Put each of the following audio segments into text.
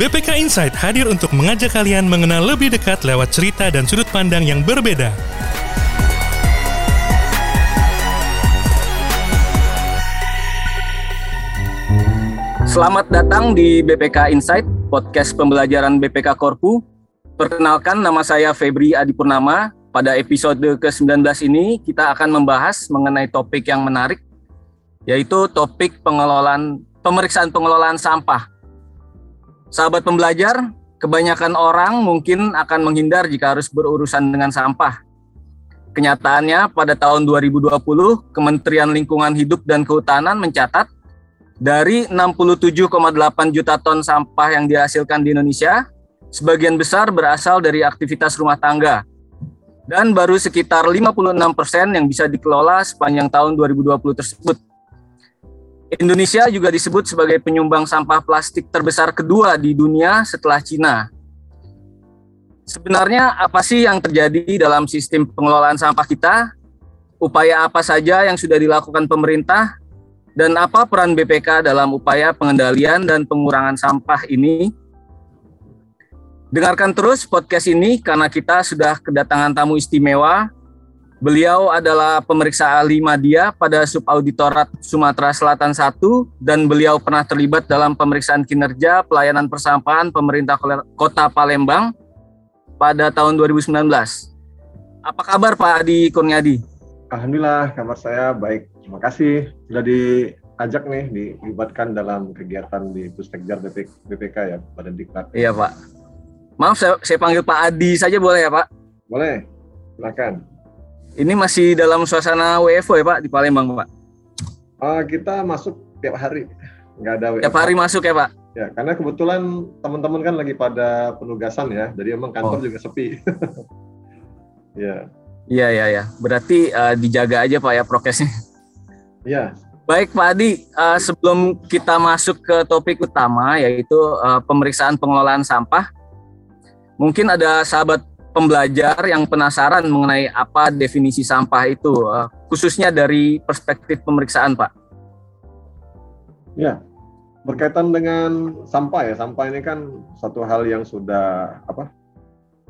BPK Insight hadir untuk mengajak kalian mengenal lebih dekat lewat cerita dan sudut pandang yang berbeda. Selamat datang di BPK Insight, podcast pembelajaran BPK Korpu. Perkenalkan nama saya Febri Adipurnama. Pada episode ke-19 ini kita akan membahas mengenai topik yang menarik yaitu topik pengelolaan pemeriksaan pengelolaan sampah. Sahabat pembelajar, kebanyakan orang mungkin akan menghindar jika harus berurusan dengan sampah. Kenyataannya pada tahun 2020 Kementerian Lingkungan Hidup dan Kehutanan mencatat dari 67,8 juta ton sampah yang dihasilkan di Indonesia, sebagian besar berasal dari aktivitas rumah tangga. Dan baru sekitar 56 persen yang bisa dikelola sepanjang tahun 2020 tersebut. Indonesia juga disebut sebagai penyumbang sampah plastik terbesar kedua di dunia setelah Cina. Sebenarnya apa sih yang terjadi dalam sistem pengelolaan sampah kita? Upaya apa saja yang sudah dilakukan pemerintah dan apa peran BPK dalam upaya pengendalian dan pengurangan sampah ini? Dengarkan terus podcast ini karena kita sudah kedatangan tamu istimewa. Beliau adalah pemeriksa ahli media pada Subauditorat Sumatera Selatan 1 dan beliau pernah terlibat dalam pemeriksaan kinerja pelayanan persampahan pemerintah Kota Palembang pada tahun 2019. Apa kabar Pak Adi Kurniadi? Alhamdulillah, kabar saya baik. Terima kasih sudah diajak nih, dilibatkan dalam kegiatan di Pustekjar BP, BPK ya, pada Diklat. Iya Pak. Maaf, saya, saya panggil Pak Adi saja boleh ya Pak? Boleh, silakan. Ini masih dalam suasana WFO ya Pak, di Palembang Pak? Uh, kita masuk tiap hari, nggak ada WFO. Tiap hari masuk ya Pak? Ya, karena kebetulan teman-teman kan lagi pada penugasan ya, jadi emang kantor oh. juga sepi. ya. Iya iya ya. Berarti uh, dijaga aja Pak ya prokesnya. Iya. Baik Pak Adi, uh, sebelum kita masuk ke topik utama yaitu uh, pemeriksaan pengelolaan sampah, mungkin ada sahabat pembelajar yang penasaran mengenai apa definisi sampah itu, uh, khususnya dari perspektif pemeriksaan Pak. Ya, berkaitan dengan sampah ya, sampah ini kan satu hal yang sudah apa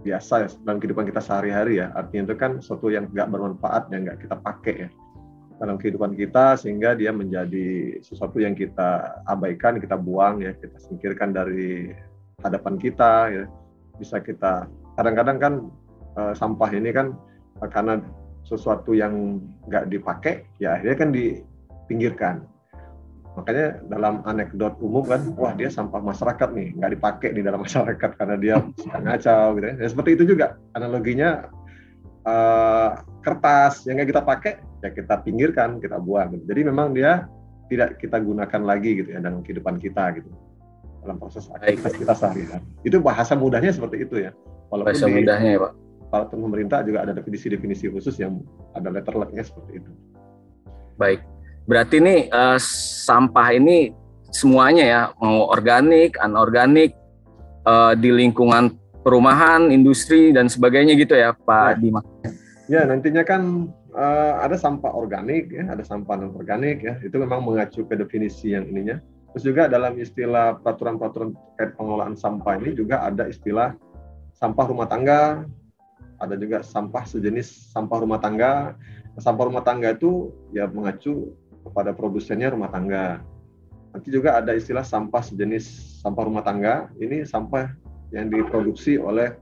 biasa ya dalam kehidupan kita sehari-hari ya. Artinya itu kan sesuatu yang nggak bermanfaat yang nggak kita pakai ya dalam kehidupan kita sehingga dia menjadi sesuatu yang kita abaikan, kita buang ya, kita singkirkan dari hadapan kita ya. Bisa kita kadang-kadang kan uh, sampah ini kan uh, karena sesuatu yang nggak dipakai ya akhirnya kan dipinggirkan makanya dalam anekdot umum kan wah dia sampah masyarakat nih nggak dipakai di dalam masyarakat karena dia ngacau gitu ya. ya seperti itu juga analoginya uh, kertas yang nggak kita pakai ya kita pinggirkan kita buang gitu. jadi memang dia tidak kita gunakan lagi gitu ya dalam kehidupan kita gitu dalam proses aktivitas kita sehari-hari itu bahasa mudahnya seperti itu ya walaupun bahasa di, mudahnya ya pak kalau pemerintah juga ada definisi-definisi khusus yang ada letter letternya seperti itu baik Berarti ini uh, sampah ini semuanya ya, mau organik, anorganik, uh, di lingkungan perumahan, industri dan sebagainya gitu ya, Pak ya. Dimas. Ya, nantinya kan uh, ada sampah organik ya, ada sampah non organik ya. Itu memang mengacu ke definisi yang ininya. Terus juga dalam istilah peraturan-peraturan terkait pengelolaan sampah ini juga ada istilah sampah rumah tangga, ada juga sampah sejenis sampah rumah tangga. Sampah rumah tangga itu ya mengacu kepada produsennya rumah tangga. Nanti juga ada istilah sampah sejenis sampah rumah tangga. Ini sampah yang diproduksi oleh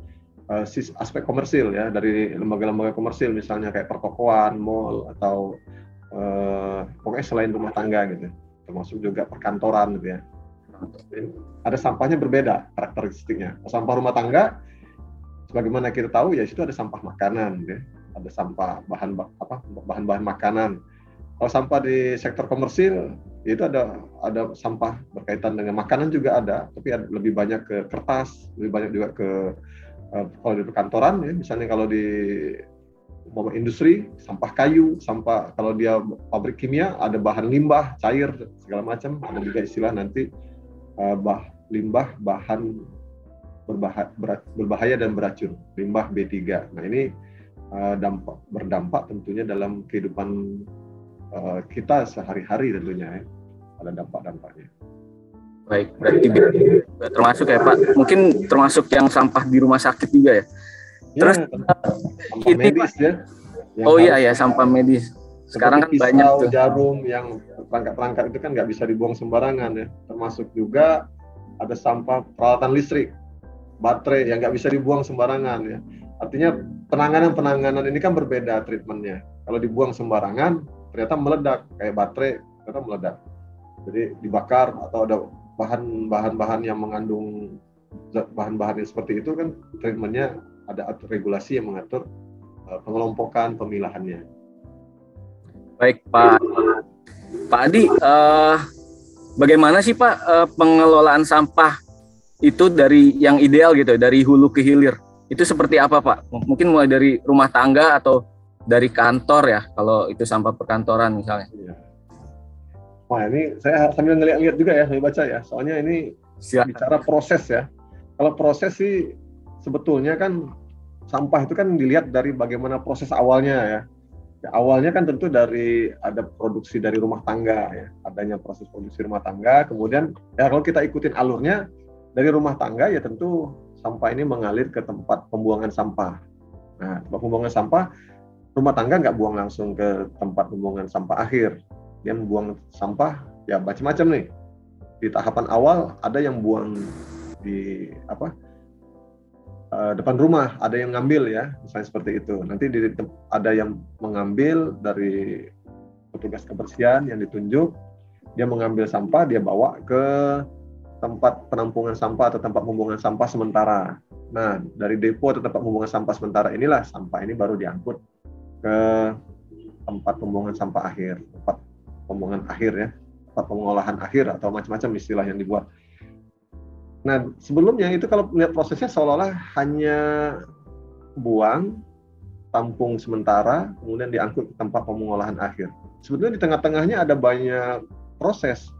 uh, aspek komersil ya dari lembaga-lembaga komersil misalnya kayak pertokoan, mall atau uh, pokoknya selain rumah tangga gitu. Termasuk juga perkantoran gitu ya. Ada sampahnya berbeda karakteristiknya. Sampah rumah tangga sebagaimana kita tahu ya itu ada sampah makanan ya. Ada sampah bahan apa bahan-bahan makanan. Kalau sampah di sektor komersil itu ada ada sampah berkaitan dengan makanan juga ada, tapi ada, lebih banyak ke kertas, lebih banyak juga ke uh, kalau di perkantoran ya, misalnya kalau di mau industri sampah kayu, sampah kalau dia pabrik kimia ada bahan limbah cair segala macam, ada juga istilah nanti uh, bah limbah bahan berbahaya, berbahaya dan beracun, limbah B3. Nah ini uh, dampak berdampak tentunya dalam kehidupan Eh, kita sehari-hari tentunya ya ada dampak-dampaknya. Baik, berarti termasuk ya Pak. Mungkin termasuk yang sampah di rumah sakit juga ya. Ya, Terus sampah ini medis ya. Oh iya ya sampah medis. Sekarang kan banyak tuh. jarum yang perangkat-perangkat itu kan nggak bisa dibuang sembarangan ya. Termasuk juga ada sampah peralatan listrik, baterai yang nggak bisa dibuang sembarangan ya. Artinya penanganan-penanganan ini kan berbeda treatmentnya. Kalau dibuang sembarangan ternyata meledak kayak baterai ternyata meledak. Jadi dibakar atau ada bahan-bahan-bahan yang mengandung bahan-bahan yang seperti itu kan treatmentnya ada regulasi yang mengatur uh, pengelompokan pemilahannya. Baik Pak Pak Adi, uh, bagaimana sih Pak uh, pengelolaan sampah itu dari yang ideal gitu, dari hulu ke hilir? Itu seperti apa Pak? Mungkin mulai dari rumah tangga atau dari kantor ya, kalau itu sampah perkantoran misalnya. Iya. Wah ini saya sambil ngeliat-liat juga ya, saya baca ya. Soalnya ini Siap. bicara proses ya. Kalau proses sih sebetulnya kan sampah itu kan dilihat dari bagaimana proses awalnya ya. ya. Awalnya kan tentu dari ada produksi dari rumah tangga ya, adanya proses produksi rumah tangga. Kemudian ya kalau kita ikutin alurnya dari rumah tangga ya tentu sampah ini mengalir ke tempat pembuangan sampah. Nah, tempat pembuangan sampah rumah tangga nggak buang langsung ke tempat pembuangan sampah akhir. Dia buang sampah ya macam-macam nih. Di tahapan awal ada yang buang di apa uh, depan rumah ada yang ngambil ya misalnya seperti itu. Nanti di, ada yang mengambil dari petugas kebersihan yang ditunjuk dia mengambil sampah dia bawa ke tempat penampungan sampah atau tempat pembuangan sampah sementara nah dari depo atau tempat pembuangan sampah sementara inilah sampah ini baru diangkut ke tempat pembuangan sampah akhir tempat pembuangan akhir ya, tempat pengolahan akhir atau macam-macam istilah yang dibuat. Nah, sebelumnya itu kalau melihat prosesnya seolah-olah hanya buang, tampung sementara, kemudian diangkut ke tempat pengolahan akhir. Sebetulnya di tengah-tengahnya ada banyak proses.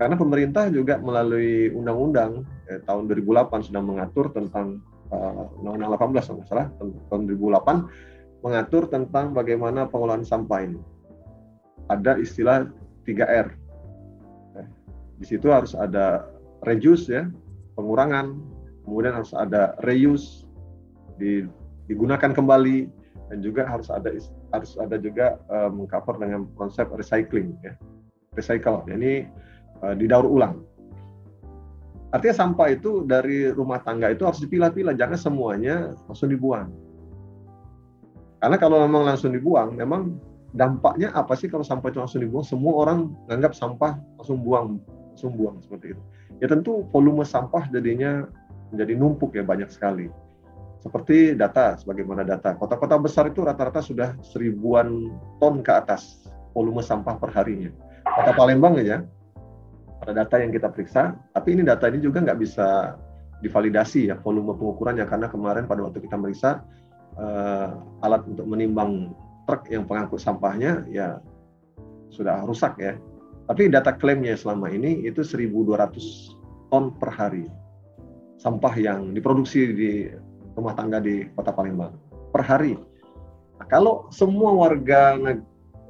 Karena pemerintah juga melalui undang-undang eh, tahun 2008 sudah mengatur tentang uh, undang-undang 18 kalau salah tahun 2008 mengatur tentang bagaimana pengolahan sampah ini ada istilah 3R. Eh, di situ harus ada reduce ya, pengurangan, kemudian harus ada reuse, digunakan kembali, dan juga harus ada harus ada juga uh, mengcover dengan konsep recycling ya, recycle. Ini uh, didaur ulang. Artinya sampah itu dari rumah tangga itu harus dipilah-pilah, jangan semuanya langsung dibuang. Karena kalau memang langsung dibuang, memang dampaknya apa sih kalau sampah itu langsung dibuang? Semua orang menganggap sampah langsung buang, langsung buang seperti itu. Ya tentu volume sampah jadinya menjadi numpuk ya banyak sekali. Seperti data, sebagaimana data. Kota-kota besar itu rata-rata sudah seribuan ton ke atas volume sampah per harinya. Kota Palembang ya, ada data yang kita periksa, tapi ini data ini juga nggak bisa divalidasi ya volume pengukurannya karena kemarin pada waktu kita meriksa uh, alat untuk menimbang truk yang pengangkut sampahnya ya sudah rusak ya. Tapi data klaimnya selama ini itu 1.200 ton per hari sampah yang diproduksi di rumah tangga di Kota Palembang per hari. Nah, kalau semua warga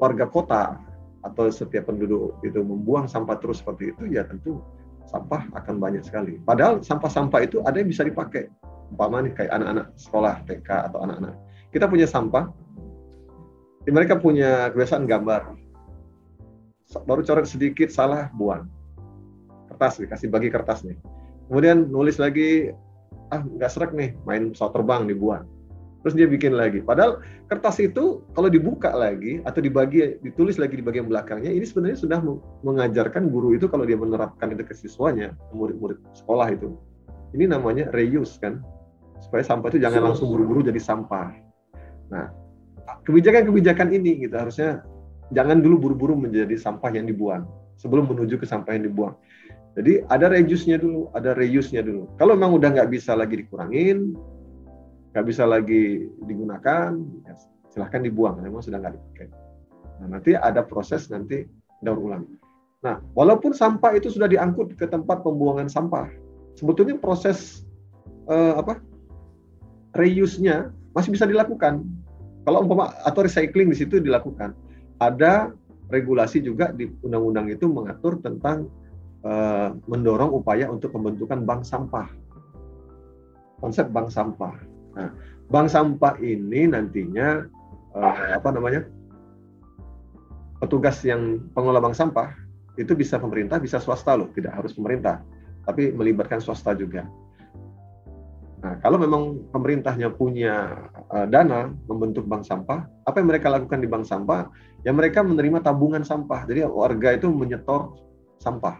warga kota atau setiap penduduk itu membuang sampah terus seperti itu ya tentu sampah akan banyak sekali. Padahal sampah-sampah itu ada yang bisa dipakai. Umpamanya kayak anak-anak sekolah TK atau anak-anak. Kita punya sampah mereka punya kebiasaan gambar. Baru coret sedikit salah buang. Kertas dikasih bagi kertas nih. Kemudian nulis lagi ah nggak serak nih main pesawat terbang dibuang. Terus dia bikin lagi. Padahal kertas itu kalau dibuka lagi atau dibagi ditulis lagi di bagian belakangnya ini sebenarnya sudah mengajarkan guru itu kalau dia menerapkan itu ke siswanya, murid-murid sekolah itu. Ini namanya reuse kan. Supaya sampah itu jangan langsung buru-buru jadi sampah. Nah, kebijakan-kebijakan ini gitu harusnya jangan dulu buru-buru menjadi sampah yang dibuang sebelum menuju ke sampah yang dibuang. Jadi ada reuse-nya dulu, ada reuse-nya dulu. Kalau memang udah nggak bisa lagi dikurangin, nggak bisa lagi digunakan, ya silahkan dibuang. Memang sudah nggak dipakai. Nah, nanti ada proses nanti daur ulang. Nah, walaupun sampah itu sudah diangkut ke tempat pembuangan sampah, sebetulnya proses eh, apa reuse-nya masih bisa dilakukan kalau umpama atau recycling di situ dilakukan, ada regulasi juga di undang-undang itu mengatur tentang uh, mendorong upaya untuk pembentukan bank sampah. Konsep bank sampah. Nah, bank sampah ini nantinya uh, apa namanya? Petugas yang pengelola bank sampah itu bisa pemerintah, bisa swasta loh, tidak harus pemerintah, tapi melibatkan swasta juga. Nah, kalau memang pemerintahnya punya uh, dana membentuk bank sampah, apa yang mereka lakukan di bank sampah? Ya mereka menerima tabungan sampah. Jadi warga itu menyetor sampah,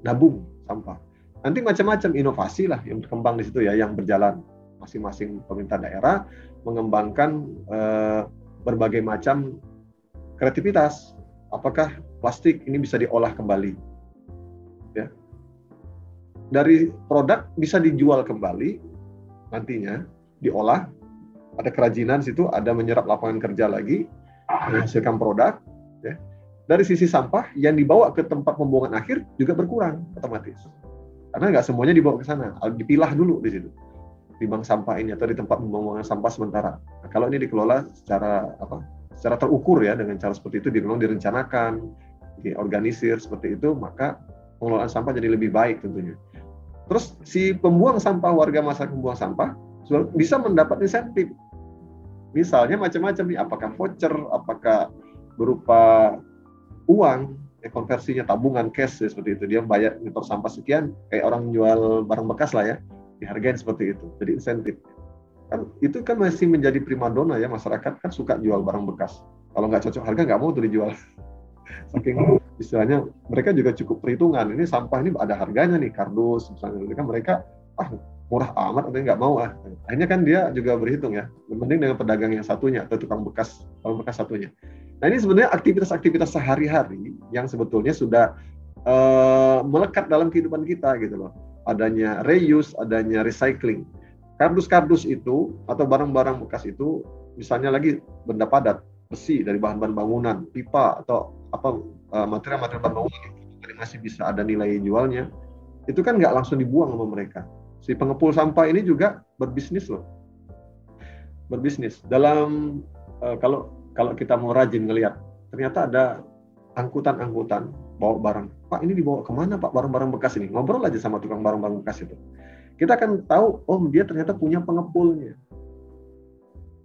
nabung sampah. Nanti macam-macam inovasi lah yang berkembang di situ ya, yang berjalan masing-masing pemerintah daerah mengembangkan uh, berbagai macam kreativitas. Apakah plastik ini bisa diolah kembali? Ya, dari produk bisa dijual kembali nantinya diolah ada kerajinan situ ada menyerap lapangan kerja lagi menghasilkan produk ya. dari sisi sampah yang dibawa ke tempat pembuangan akhir juga berkurang otomatis karena nggak semuanya dibawa ke sana dipilah dulu di situ di bank sampah ini atau di tempat pembuangan sampah sementara nah, kalau ini dikelola secara apa secara terukur ya dengan cara seperti itu memang direncanakan diorganisir seperti itu maka pengelolaan sampah jadi lebih baik tentunya Terus si pembuang sampah warga masyarakat pembuang sampah bisa mendapat insentif. Misalnya macam-macam nih, apakah voucher, apakah berupa uang, ya konversinya tabungan cash ya, seperti itu. Dia bayar nyetor sampah sekian, kayak orang jual barang bekas lah ya, dihargain seperti itu. Jadi insentif. Kan itu kan masih menjadi primadona ya masyarakat kan suka jual barang bekas. Kalau nggak cocok harga nggak mau tuh dijual. Saking istilahnya mereka juga cukup perhitungan ini sampah ini ada harganya nih kardus misalnya mereka mereka ah murah amat atau nggak mau ah akhirnya kan dia juga berhitung ya mending dengan pedagang yang satunya atau tukang bekas tukang bekas satunya nah ini sebenarnya aktivitas-aktivitas sehari-hari yang sebetulnya sudah uh, melekat dalam kehidupan kita gitu loh adanya reuse adanya recycling kardus-kardus itu atau barang-barang bekas itu misalnya lagi benda padat besi dari bahan-bahan bangunan pipa atau apa Eh, material-material bangunan yang masih bisa ada nilai jualnya, itu kan nggak langsung dibuang sama mereka. Si pengepul sampah ini juga berbisnis loh, berbisnis. Dalam uh, kalau kalau kita mau rajin ngelihat, ternyata ada angkutan-angkutan bawa barang. Pak ini dibawa ke mana Pak barang-barang bekas ini? Ngobrol aja sama tukang barang-barang bekas itu. Kita akan tahu, oh dia ternyata punya pengepulnya,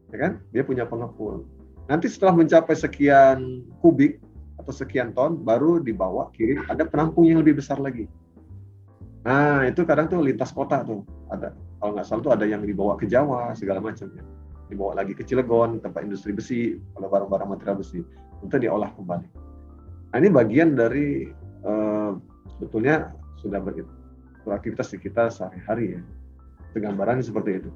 ya kan? Dia punya pengepul. Nanti setelah mencapai sekian kubik, atau sekian ton baru dibawa kirim ada penampung yang lebih besar lagi nah itu kadang tuh lintas kota tuh ada kalau nggak salah tuh ada yang dibawa ke Jawa segala macam ya dibawa lagi ke Cilegon tempat industri besi kalau barang-barang material besi untuk diolah kembali nah ini bagian dari uh, sebetulnya sudah beraktivitas di kita sehari-hari ya itu gambarannya seperti itu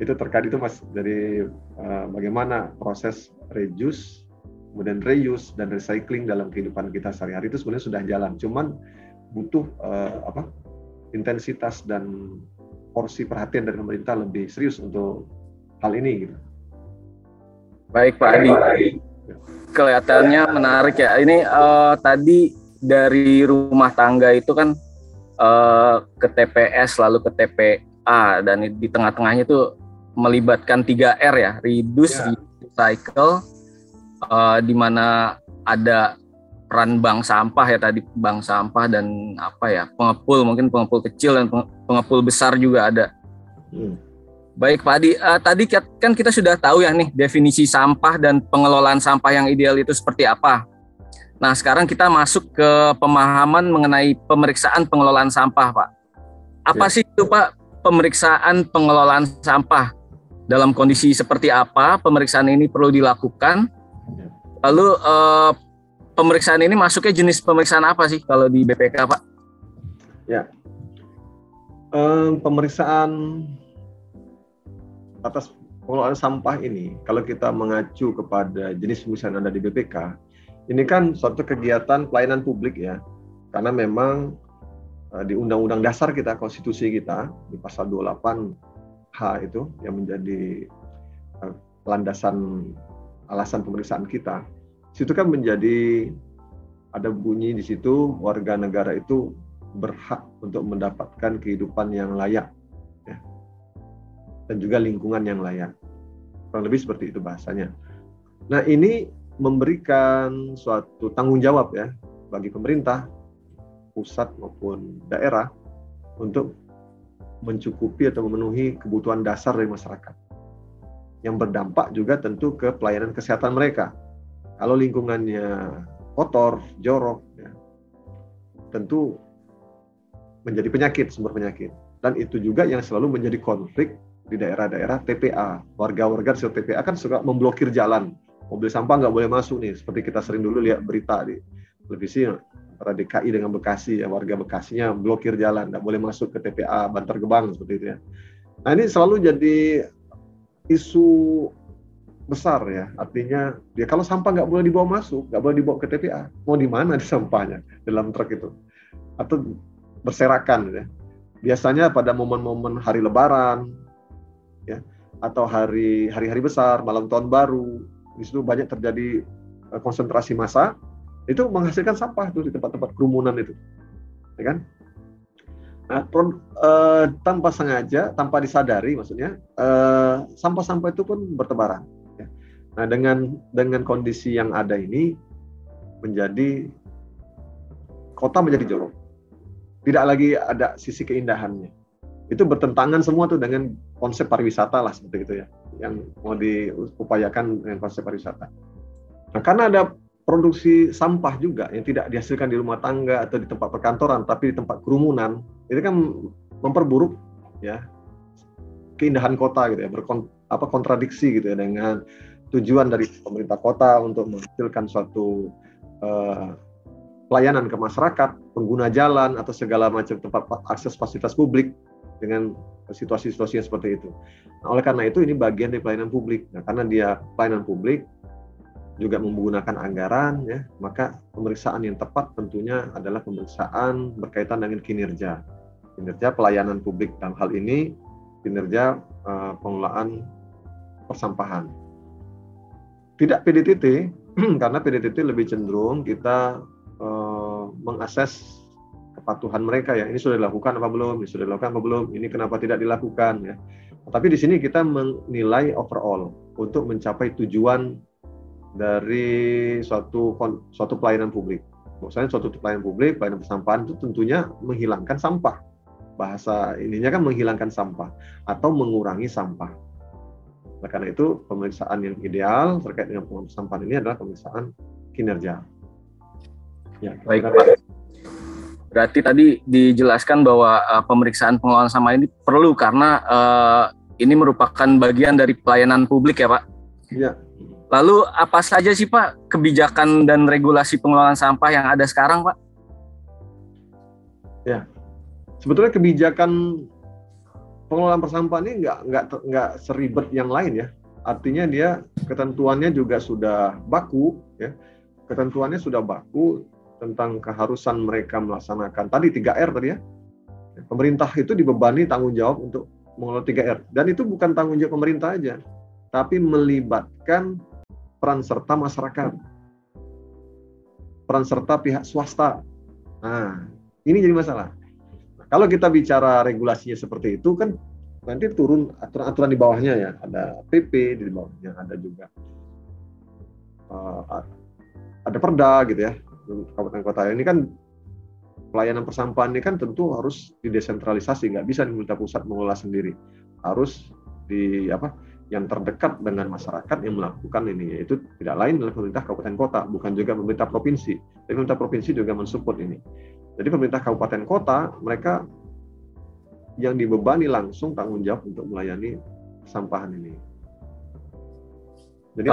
itu terkait itu mas dari uh, bagaimana proses reduce kemudian reuse dan recycling dalam kehidupan kita sehari-hari itu sebenarnya sudah jalan. Cuman butuh uh, apa intensitas dan porsi perhatian dari pemerintah lebih serius untuk hal ini. Gitu. Baik Pak Adi, kelihatannya menarik ya. Ini uh, tadi dari rumah tangga itu kan uh, ke TPS lalu ke TPA dan di tengah-tengahnya itu melibatkan 3R ya, reduce, ya. recycle, uh, di mana ada peran bank sampah ya tadi bank sampah dan apa ya pengepul mungkin pengepul kecil dan pengepul besar juga ada. Hmm. Baik Pak Adi, uh, tadi kan kita sudah tahu ya nih definisi sampah dan pengelolaan sampah yang ideal itu seperti apa. Nah sekarang kita masuk ke pemahaman mengenai pemeriksaan pengelolaan sampah Pak. Apa ya. sih itu Pak pemeriksaan pengelolaan sampah? Dalam kondisi seperti apa pemeriksaan ini perlu dilakukan? Lalu uh, pemeriksaan ini masuknya jenis pemeriksaan apa sih kalau di BPK Pak? Ya, um, pemeriksaan atas pengelolaan sampah ini, kalau kita mengacu kepada jenis pemeriksaan yang ada di BPK, ini kan suatu kegiatan pelayanan publik ya, karena memang uh, di Undang-Undang Dasar kita, Konstitusi kita, di pasal 28H itu yang menjadi uh, landasan alasan pemeriksaan kita, situ kan menjadi ada bunyi di situ warga negara itu berhak untuk mendapatkan kehidupan yang layak ya. Dan juga lingkungan yang layak kurang lebih seperti itu bahasanya nah ini memberikan suatu tanggung jawab ya bagi pemerintah pusat maupun daerah untuk mencukupi atau memenuhi kebutuhan dasar dari masyarakat. Yang berdampak juga tentu ke pelayanan kesehatan mereka. Kalau lingkungannya kotor, jorok, ya, tentu menjadi penyakit, sumber penyakit. Dan itu juga yang selalu menjadi konflik di daerah-daerah TPA. Warga-warga di TPA kan suka memblokir jalan. Mobil sampah nggak boleh masuk nih, seperti kita sering dulu lihat berita di televisi antara DKI dengan Bekasi, ya warga Bekasinya blokir jalan, nggak boleh masuk ke TPA Bantar Gebang seperti itu ya. Nah ini selalu jadi isu besar ya, artinya dia kalau sampah nggak boleh dibawa masuk, nggak boleh dibawa ke TPA, mau di mana di sampahnya dalam truk itu, atau berserakan ya. Biasanya pada momen-momen hari Lebaran, ya, atau hari hari-hari besar, malam tahun baru, di situ banyak terjadi eh, konsentrasi massa, itu menghasilkan sampah tuh di tempat-tempat kerumunan itu, ya kan? Nah, uh, tanpa sengaja, tanpa disadari, maksudnya uh, sampah-sampah itu pun bertebaran. Ya. Nah, dengan dengan kondisi yang ada ini menjadi kota menjadi jorok. Tidak lagi ada sisi keindahannya. Itu bertentangan semua tuh dengan konsep pariwisata lah seperti itu ya, yang mau diupayakan dengan konsep pariwisata. Nah, karena ada produksi sampah juga yang tidak dihasilkan di rumah tangga atau di tempat perkantoran tapi di tempat kerumunan itu kan memperburuk ya keindahan kota gitu ya berkon apa kontradiksi gitu ya dengan tujuan dari pemerintah kota untuk menghasilkan suatu uh, pelayanan ke masyarakat pengguna jalan atau segala macam tempat akses fasilitas publik dengan situasi-situasi seperti itu. Nah, oleh karena itu ini bagian dari pelayanan publik. Nah, karena dia pelayanan publik, juga menggunakan anggaran ya maka pemeriksaan yang tepat tentunya adalah pemeriksaan berkaitan dengan kinerja kinerja pelayanan publik dalam hal ini kinerja uh, pengelolaan persampahan tidak PDTT karena PDTT lebih cenderung kita uh, mengakses kepatuhan mereka ya ini sudah dilakukan apa belum ini sudah dilakukan apa belum ini kenapa tidak dilakukan ya tapi di sini kita menilai overall untuk mencapai tujuan dari suatu suatu pelayanan publik. Maksudnya suatu pelayanan publik, pelayanan persampahan itu tentunya menghilangkan sampah. Bahasa ininya kan menghilangkan sampah atau mengurangi sampah. Nah, karena itu pemeriksaan yang ideal terkait dengan persampahan ini adalah pemeriksaan kinerja. Ya, baik Pak. Berarti tadi dijelaskan bahwa uh, pemeriksaan pengelolaan sampah ini perlu karena uh, ini merupakan bagian dari pelayanan publik ya Pak? Iya, Lalu apa saja sih Pak kebijakan dan regulasi pengelolaan sampah yang ada sekarang Pak? Ya, sebetulnya kebijakan pengelolaan persampahan ini nggak nggak nggak seribet yang lain ya. Artinya dia ketentuannya juga sudah baku ya. Ketentuannya sudah baku tentang keharusan mereka melaksanakan tadi 3R tadi ya. Pemerintah itu dibebani tanggung jawab untuk mengelola 3R dan itu bukan tanggung jawab pemerintah aja, tapi melibatkan peran serta masyarakat, peran serta pihak swasta. Nah, ini jadi masalah. Nah, kalau kita bicara regulasinya seperti itu kan nanti turun aturan-aturan di bawahnya ya, ada PP di bawahnya, ada juga uh, ada perda gitu ya, kabupaten kota. Ini kan pelayanan persampahan ini kan tentu harus didesentralisasi, nggak bisa diminta pusat mengelola sendiri, harus di apa yang terdekat dengan masyarakat yang melakukan ini. Yaitu tidak lain adalah pemerintah kabupaten kota bukan juga pemerintah provinsi. Tapi pemerintah provinsi juga mensupport ini. Jadi pemerintah kabupaten kota mereka yang dibebani langsung tanggung jawab untuk melayani sampahan ini. Jadi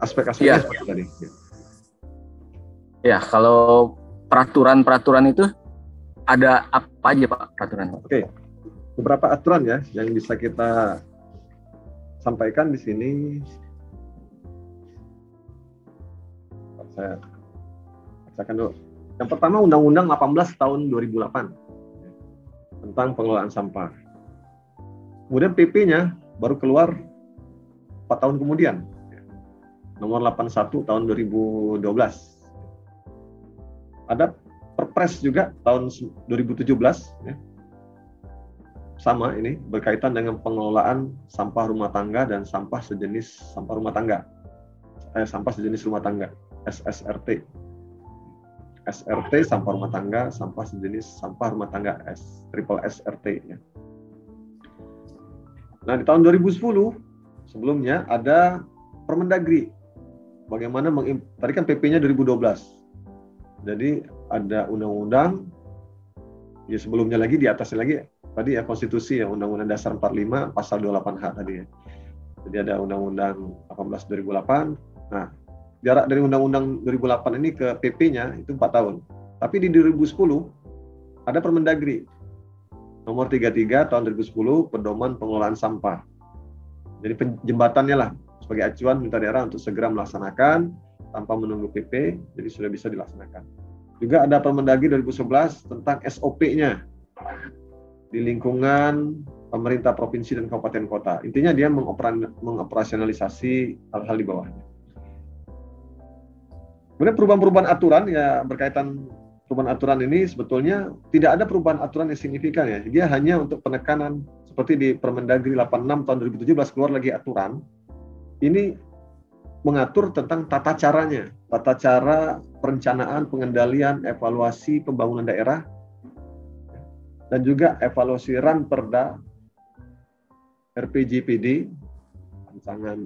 aspek-aspeknya ya. seperti tadi. ya. Ya kalau peraturan-peraturan itu ada apa aja pak peraturan oke beberapa aturan ya yang bisa kita sampaikan di sini saya bacakan dulu. Yang pertama Undang-Undang 18 tahun 2008 tentang pengelolaan sampah. Kemudian PP-nya baru keluar 4 tahun kemudian. Nomor 81 tahun 2012. Ada Perpres juga tahun 2017 ya, sama ini berkaitan dengan pengelolaan sampah rumah tangga dan sampah sejenis sampah rumah tangga. Eh, sampah sejenis rumah tangga, SSRT. SRT sampah rumah tangga, sampah sejenis sampah rumah tangga S, triple SRT ya. Nah, di tahun 2010 sebelumnya ada Permendagri. Bagaimana tadi kan PP-nya 2012. Jadi ada undang-undang ya sebelumnya lagi di atasnya lagi tadi ya konstitusi ya Undang-Undang Dasar 45 pasal 28H tadi ya. Jadi ada Undang-Undang 18 2008. Nah, jarak dari Undang-Undang 2008 ini ke PP-nya itu 4 tahun. Tapi di 2010 ada Permendagri nomor 33 tahun 2010 pedoman pengelolaan sampah. Jadi jembatannya lah sebagai acuan minta daerah untuk segera melaksanakan tanpa menunggu PP, jadi sudah bisa dilaksanakan. Juga ada Permendagri 2011 tentang SOP-nya di lingkungan pemerintah provinsi dan kabupaten kota. Intinya dia mengoperasionalisasi hal-hal di bawahnya. Kemudian perubahan-perubahan aturan ya berkaitan perubahan aturan ini sebetulnya tidak ada perubahan aturan yang signifikan ya. Dia hanya untuk penekanan seperti di Permendagri 86 tahun 2017 keluar lagi aturan. Ini mengatur tentang tata caranya, tata cara perencanaan, pengendalian, evaluasi pembangunan daerah dan juga evaluasi ranperda RPJPD rancangan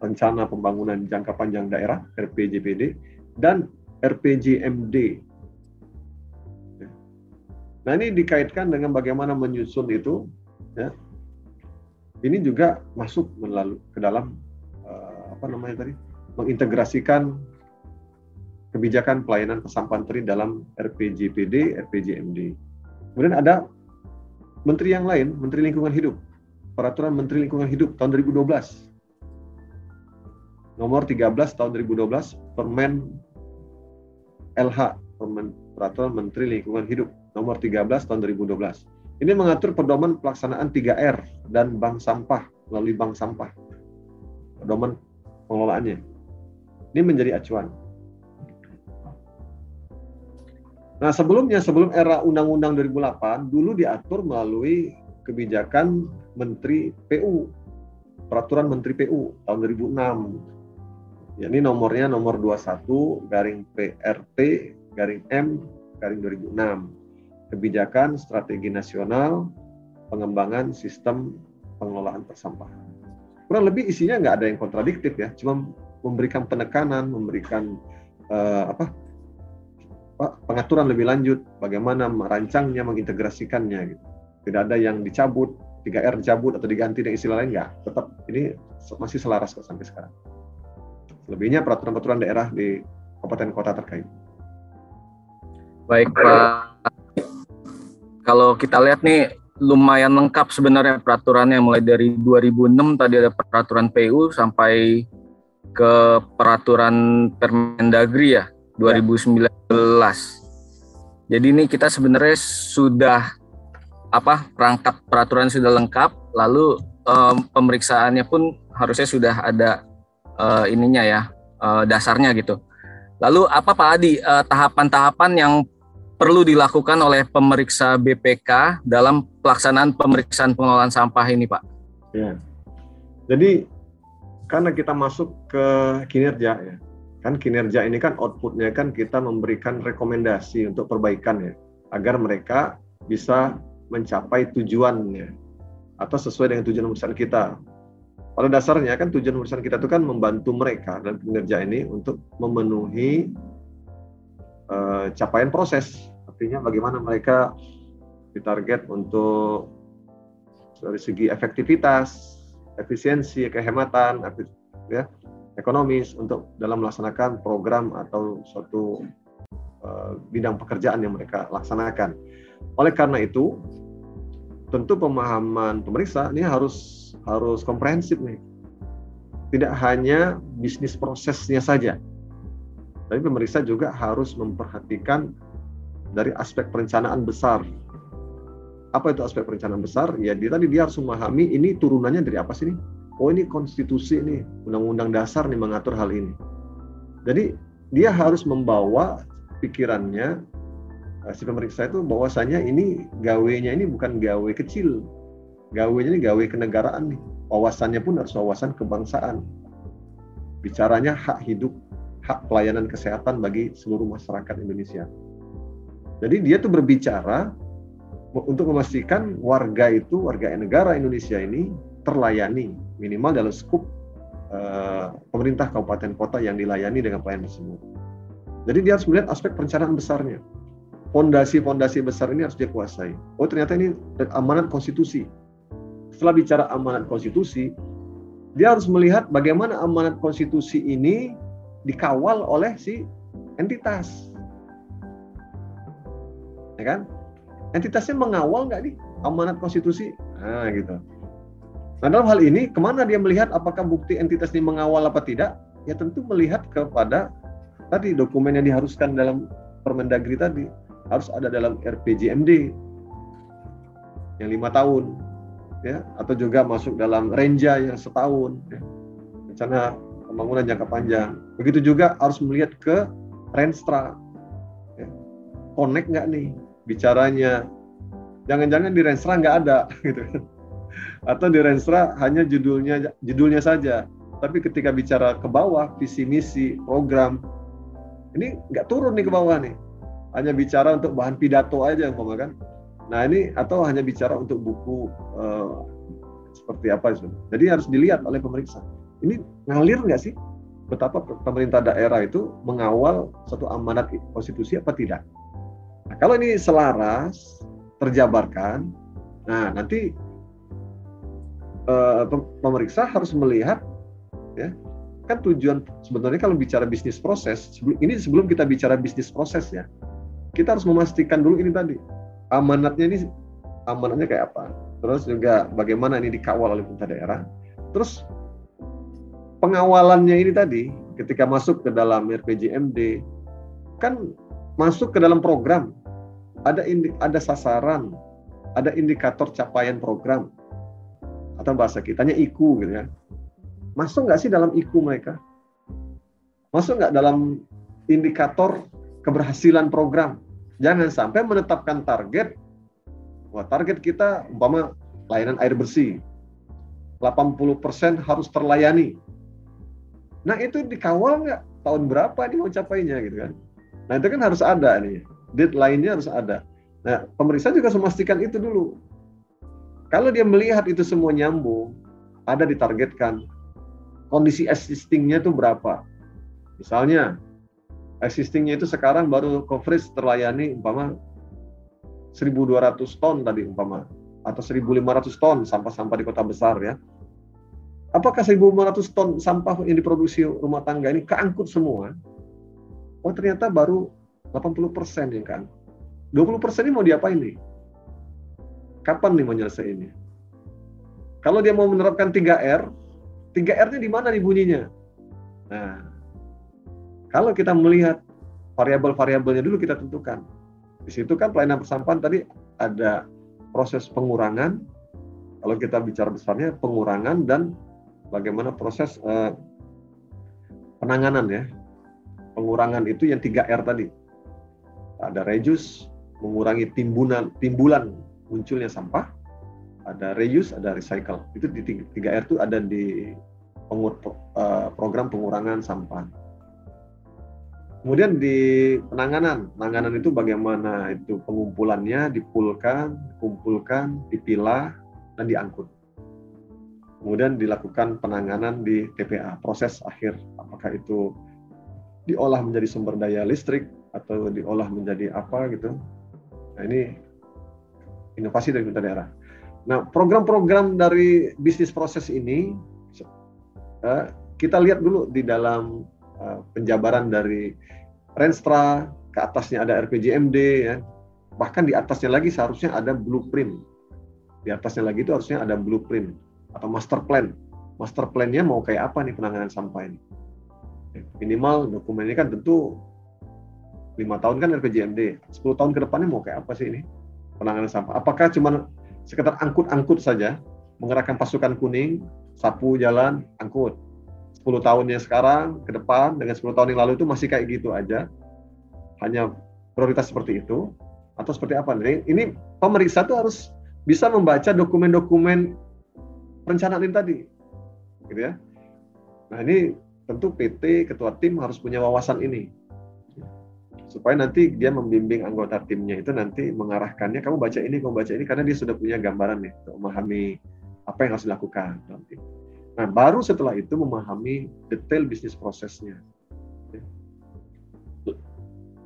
rencana pembangunan jangka panjang daerah RPJPD dan RPJMD. Nah ini dikaitkan dengan bagaimana menyusun itu, ya. Ini juga masuk melalui ke dalam apa namanya tadi, mengintegrasikan kebijakan pelayanan pesampahan teri dalam RPJPD, RPJMD. Kemudian ada menteri yang lain, Menteri Lingkungan Hidup, Peraturan Menteri Lingkungan Hidup tahun 2012 nomor 13 tahun 2012 Permen LH Peraturan Menteri Lingkungan Hidup nomor 13 tahun 2012. Ini mengatur pedoman pelaksanaan 3R dan bank sampah melalui bank sampah. Pedoman pengelolaannya. Ini menjadi acuan. Nah, sebelumnya sebelum era Undang-Undang 2008 dulu diatur melalui kebijakan Menteri PU, Peraturan Menteri PU tahun 2006 Ya, ini nomornya nomor 21 garing PRT garing M garing 2006. Kebijakan Strategi Nasional Pengembangan Sistem Pengelolaan Persampahan. Kurang lebih isinya nggak ada yang kontradiktif ya, cuma memberikan penekanan, memberikan uh, apa pengaturan lebih lanjut, bagaimana merancangnya, mengintegrasikannya. Gitu. Tidak ada yang dicabut, 3R dicabut atau diganti dengan istilah lain nggak. Tetap ini masih selaras kok sampai sekarang. Lebihnya peraturan-peraturan daerah di kabupaten kota terkait. Baik Pak, kalau kita lihat nih lumayan lengkap sebenarnya peraturannya mulai dari 2006 tadi ada peraturan PU sampai ke peraturan Permendagri ya 2019. Ya. Jadi ini kita sebenarnya sudah apa perangkat peraturan sudah lengkap, lalu um, pemeriksaannya pun harusnya sudah ada uh, ininya ya uh, dasarnya gitu. Lalu apa Pak Adi tahapan tahapan-tahapan yang perlu dilakukan oleh pemeriksa BPK dalam pelaksanaan pemeriksaan pengelolaan sampah ini Pak? Ya. Jadi karena kita masuk ke kinerja ya, kan kinerja ini kan outputnya kan kita memberikan rekomendasi untuk perbaikan ya, agar mereka bisa mencapai tujuannya atau sesuai dengan tujuan perusahaan kita pada dasarnya kan tujuan urusan kita itu kan membantu mereka dan kinerja ini untuk memenuhi uh, capaian proses. Artinya bagaimana mereka ditarget untuk dari segi efektivitas, efisiensi, kehematan, ya, ekonomis untuk dalam melaksanakan program atau suatu uh, bidang pekerjaan yang mereka laksanakan. Oleh karena itu, tentu pemahaman pemeriksa ini harus harus komprehensif nih. Tidak hanya bisnis prosesnya saja, tapi pemeriksa juga harus memperhatikan dari aspek perencanaan besar. Apa itu aspek perencanaan besar? Ya dia tadi dia harus memahami ini turunannya dari apa sih nih? Oh ini konstitusi nih, undang-undang dasar nih mengatur hal ini. Jadi dia harus membawa pikirannya eh, si pemeriksa itu bahwasanya ini gawenya ini bukan gawe kecil, gawe ini gawe kenegaraan nih. Wawasannya pun harus wawasan kebangsaan. Bicaranya hak hidup, hak pelayanan kesehatan bagi seluruh masyarakat Indonesia. Jadi dia tuh berbicara untuk memastikan warga itu, warga negara Indonesia ini terlayani minimal dalam skup uh, pemerintah kabupaten kota yang dilayani dengan pelayanan tersebut. Jadi dia harus melihat aspek perencanaan besarnya. Fondasi-fondasi besar ini harus dia kuasai. Oh ternyata ini amanat konstitusi. Setelah bicara amanat konstitusi, dia harus melihat bagaimana amanat konstitusi ini dikawal oleh si entitas. Ya kan? Entitasnya mengawal nggak nih amanat konstitusi? Nah, gitu. Nah, dalam hal ini, ke mana dia melihat apakah bukti entitas ini mengawal apa tidak? Ya tentu melihat kepada tadi dokumen yang diharuskan dalam Permendagri tadi harus ada dalam RPJMD yang lima tahun, ya, atau juga masuk dalam Renja yang setahun, ya. rencana pembangunan jangka panjang. Begitu juga harus melihat ke Renstra, ya. connect nggak nih bicaranya? Jangan-jangan di Renstra nggak ada, gitu? Atau di Renstra hanya judulnya judulnya saja, tapi ketika bicara ke bawah visi misi program ini nggak turun nih ke bawah nih. Hanya bicara untuk bahan pidato aja umpama kan. Nah ini atau hanya bicara untuk buku uh, seperti apa itu. Jadi harus dilihat oleh pemeriksa. Ini ngalir nggak sih? Betapa pemerintah daerah itu mengawal satu amanat konstitusi apa tidak? Nah, kalau ini selaras, terjabarkan, nah nanti uh, pemeriksa harus melihat ya kan tujuan sebenarnya kalau bicara bisnis proses ini sebelum kita bicara bisnis proses ya kita harus memastikan dulu ini tadi amanatnya ini amanatnya kayak apa terus juga bagaimana ini dikawal oleh pemerintah daerah terus pengawalannya ini tadi ketika masuk ke dalam RPJMD kan masuk ke dalam program ada indi, ada sasaran ada indikator capaian program atau bahasa kitanya IKU gitu ya Masuk nggak sih dalam IKU mereka? Masuk nggak dalam indikator keberhasilan program? Jangan sampai menetapkan target, wah target kita umpama layanan air bersih, 80% harus terlayani. Nah itu dikawal nggak? Tahun berapa ini mau capainya gitu kan? Nah itu kan harus ada nih, deadline-nya harus ada. Nah pemeriksa juga harus memastikan itu dulu. Kalau dia melihat itu semua nyambung, ada ditargetkan, kondisi existingnya itu berapa. Misalnya, existingnya itu sekarang baru coverage terlayani umpama 1.200 ton tadi umpama atau 1.500 ton sampah-sampah di kota besar ya. Apakah 1.500 ton sampah yang diproduksi rumah tangga ini keangkut semua? Oh ternyata baru 80 persen ya kan. 20 persen ini mau diapain nih? Kapan nih mau ini? Kalau dia mau menerapkan 3R, 3R-nya di mana nih bunyinya? Nah, kalau kita melihat variabel-variabelnya dulu kita tentukan. Di situ kan pelayanan persampahan tadi ada proses pengurangan. Kalau kita bicara besarnya pengurangan dan bagaimana proses eh, penanganan ya. Pengurangan itu yang 3R tadi. Ada reduce, mengurangi timbunan timbulan munculnya sampah ada reuse, ada recycle. Itu di 3R itu ada di pengur, uh, program pengurangan sampah. Kemudian di penanganan, penanganan itu bagaimana itu pengumpulannya, dipulkan, dikumpulkan, dipilah, dan diangkut. Kemudian dilakukan penanganan di TPA, proses akhir, apakah itu diolah menjadi sumber daya listrik atau diolah menjadi apa gitu. Nah ini inovasi dari pemerintah daerah. Nah, program-program dari bisnis proses ini eh, kita lihat dulu di dalam eh, penjabaran dari Renstra, ke atasnya ada RPJMD ya. Bahkan di atasnya lagi seharusnya ada blueprint. Di atasnya lagi itu harusnya ada blueprint atau master plan. Master plan-nya mau kayak apa nih penanganan sampah ini? Minimal dokumen ini kan tentu lima tahun kan RPJMD, 10 tahun ke depannya mau kayak apa sih ini penanganan sampah? Apakah cuma sekedar angkut-angkut saja, mengerahkan pasukan kuning, sapu jalan, angkut. 10 tahunnya sekarang, ke depan, dengan 10 tahun yang lalu itu masih kayak gitu aja. Hanya prioritas seperti itu, atau seperti apa? Ini pemeriksa tuh harus bisa membaca dokumen-dokumen perencanaan ini tadi. Gitu ya. Nah ini tentu PT ketua tim harus punya wawasan ini supaya nanti dia membimbing anggota timnya itu nanti mengarahkannya kamu baca ini kamu baca ini karena dia sudah punya gambaran nih untuk memahami apa yang harus dilakukan nanti. Nah baru setelah itu memahami detail bisnis prosesnya,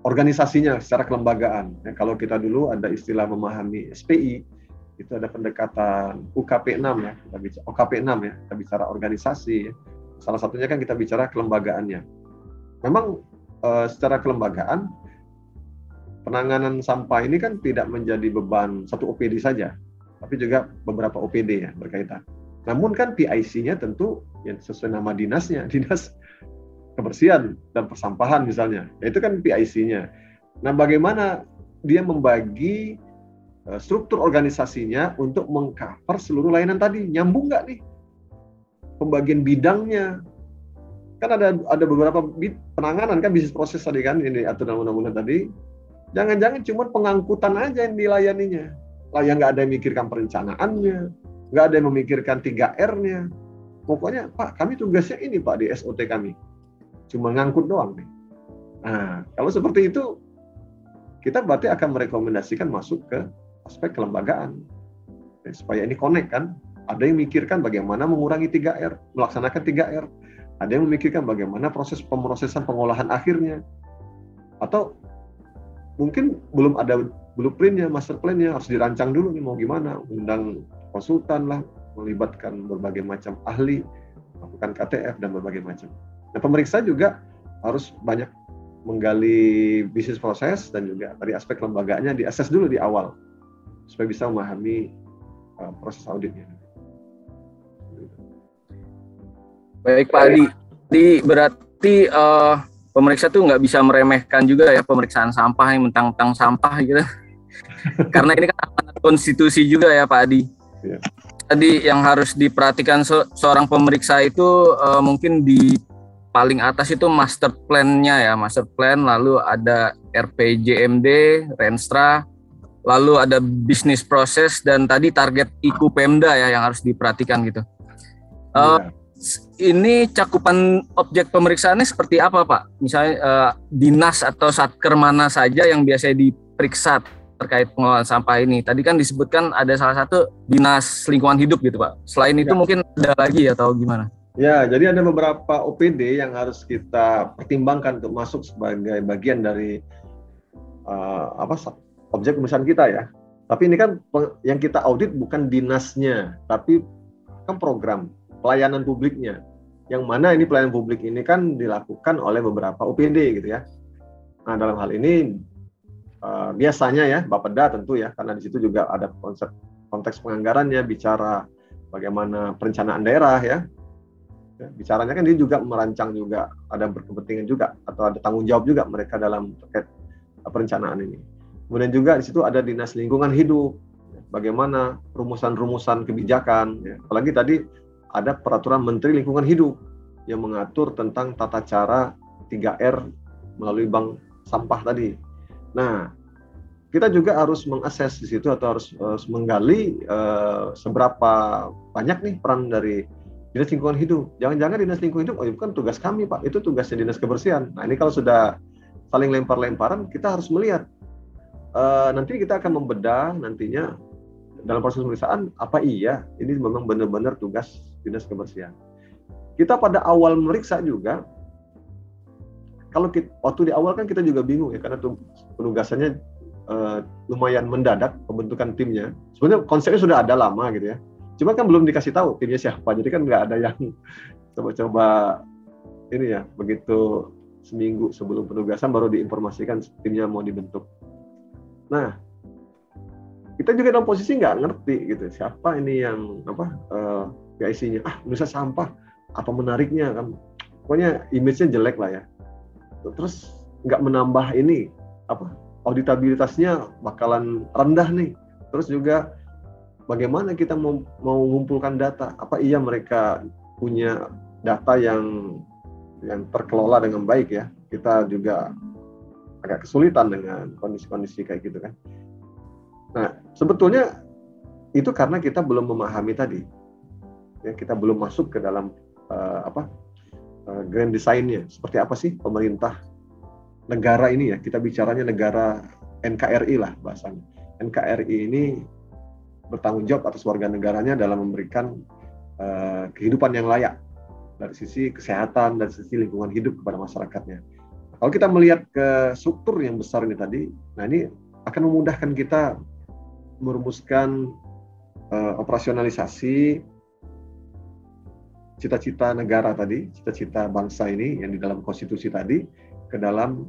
organisasinya secara kelembagaan. Ya, kalau kita dulu ada istilah memahami SPI itu ada pendekatan UKP 6 ya, kita bicara OKP 6 ya, kita bicara organisasi. Ya. Salah satunya kan kita bicara kelembagaannya. Memang uh, secara kelembagaan penanganan sampah ini kan tidak menjadi beban satu OPD saja, tapi juga beberapa OPD ya berkaitan. Namun kan PIC-nya tentu yang sesuai nama dinasnya, dinas kebersihan dan persampahan misalnya, itu kan PIC-nya. Nah, bagaimana dia membagi struktur organisasinya untuk mengcover seluruh layanan tadi, nyambung nggak nih? Pembagian bidangnya, kan ada ada beberapa penanganan kan bisnis proses tadi kan ini aturan undang-undang tadi. Jangan-jangan cuma pengangkutan aja yang dilayaninya. Lah yang nggak ada yang memikirkan perencanaannya nggak ada yang memikirkan 3 R-nya. Pokoknya Pak kami tugasnya ini Pak di SOT kami. Cuma ngangkut doang nih. Nah kalau seperti itu kita berarti akan merekomendasikan masuk ke aspek kelembagaan supaya ini connect kan ada yang mikirkan bagaimana mengurangi 3R melaksanakan 3R ada yang memikirkan bagaimana proses pemrosesan pengolahan akhirnya. Atau mungkin belum ada blueprintnya, master plan-nya, harus dirancang dulu nih mau gimana. Undang konsultan lah, melibatkan berbagai macam ahli, melakukan KTF dan berbagai macam. Nah pemeriksa juga harus banyak menggali bisnis proses dan juga dari aspek lembaganya diakses dulu di awal supaya bisa memahami uh, proses auditnya. Baik Pak Adi, di berarti uh, pemeriksa tuh nggak bisa meremehkan juga ya pemeriksaan sampah yang mentang-mentang sampah gitu. Karena ini kan amanat konstitusi juga ya Pak Adi. Ya. Tadi yang harus diperhatikan se seorang pemeriksa itu uh, mungkin di paling atas itu master plan-nya ya, master plan, lalu ada RPJMD, Renstra, lalu ada bisnis proses dan tadi target IKU Pemda ya yang harus diperhatikan gitu. Uh, ini cakupan objek pemeriksaannya seperti apa Pak? Misalnya uh, dinas atau satker mana saja yang biasanya diperiksa terkait pengelolaan sampah ini? Tadi kan disebutkan ada salah satu dinas lingkungan hidup gitu Pak. Selain itu ya. mungkin ada lagi atau gimana? Ya, jadi ada beberapa OPD yang harus kita pertimbangkan untuk masuk sebagai bagian dari uh, apa objek pemeriksaan kita ya. Tapi ini kan yang kita audit bukan dinasnya, tapi kan program pelayanan publiknya. Yang mana ini pelayanan publik ini kan dilakukan oleh beberapa OPD gitu ya. Nah dalam hal ini uh, biasanya ya Bapeda tentu ya karena di situ juga ada konsep konteks penganggarannya bicara bagaimana perencanaan daerah ya. ya bicaranya kan dia juga merancang juga ada berkepentingan juga atau ada tanggung jawab juga mereka dalam terkait perencanaan ini. Kemudian juga di situ ada dinas lingkungan hidup, bagaimana rumusan-rumusan kebijakan. Ya. Apalagi tadi ada peraturan Menteri Lingkungan Hidup yang mengatur tentang tata cara 3R melalui bank sampah tadi. Nah, kita juga harus mengakses di situ atau harus, harus menggali uh, seberapa banyak nih peran dari dinas lingkungan hidup. Jangan-jangan dinas lingkungan hidup, oh itu kan tugas kami pak, itu tugasnya dinas kebersihan. Nah ini kalau sudah saling lempar-lemparan, kita harus melihat. Uh, nanti kita akan membedah nantinya dalam proses pemeriksaan apa iya ini memang benar-benar tugas dinas kebersihan. Kita pada awal meriksa juga, kalau kita, waktu di awal kan kita juga bingung ya karena tuh penugasannya uh, lumayan mendadak pembentukan timnya. Sebenarnya konsepnya sudah ada lama gitu ya. Cuma kan belum dikasih tahu timnya siapa, jadi kan nggak ada yang coba-coba ini ya begitu seminggu sebelum penugasan baru diinformasikan timnya mau dibentuk. Nah, kita juga dalam posisi nggak ngerti gitu siapa ini yang apa uh, PIC-nya ah nusa sampah apa menariknya kan? Pokoknya image-nya jelek lah ya. Terus nggak menambah ini apa auditabilitasnya bakalan rendah nih. Terus juga bagaimana kita mau mau mengumpulkan data? Apa iya mereka punya data yang yang terkelola dengan baik ya? Kita juga agak kesulitan dengan kondisi-kondisi kayak gitu kan Nah, sebetulnya itu karena kita belum memahami tadi, ya kita belum masuk ke dalam uh, apa uh, grand design-nya. Seperti apa sih pemerintah negara ini ya? Kita bicaranya negara NKRI lah bahasanya. NKRI ini bertanggung jawab atas warga negaranya dalam memberikan uh, kehidupan yang layak dari sisi kesehatan dan sisi lingkungan hidup kepada masyarakatnya. Kalau kita melihat ke struktur yang besar ini tadi, nah ini akan memudahkan kita merumuskan uh, operasionalisasi cita-cita negara tadi, cita-cita bangsa ini yang di dalam konstitusi tadi ke dalam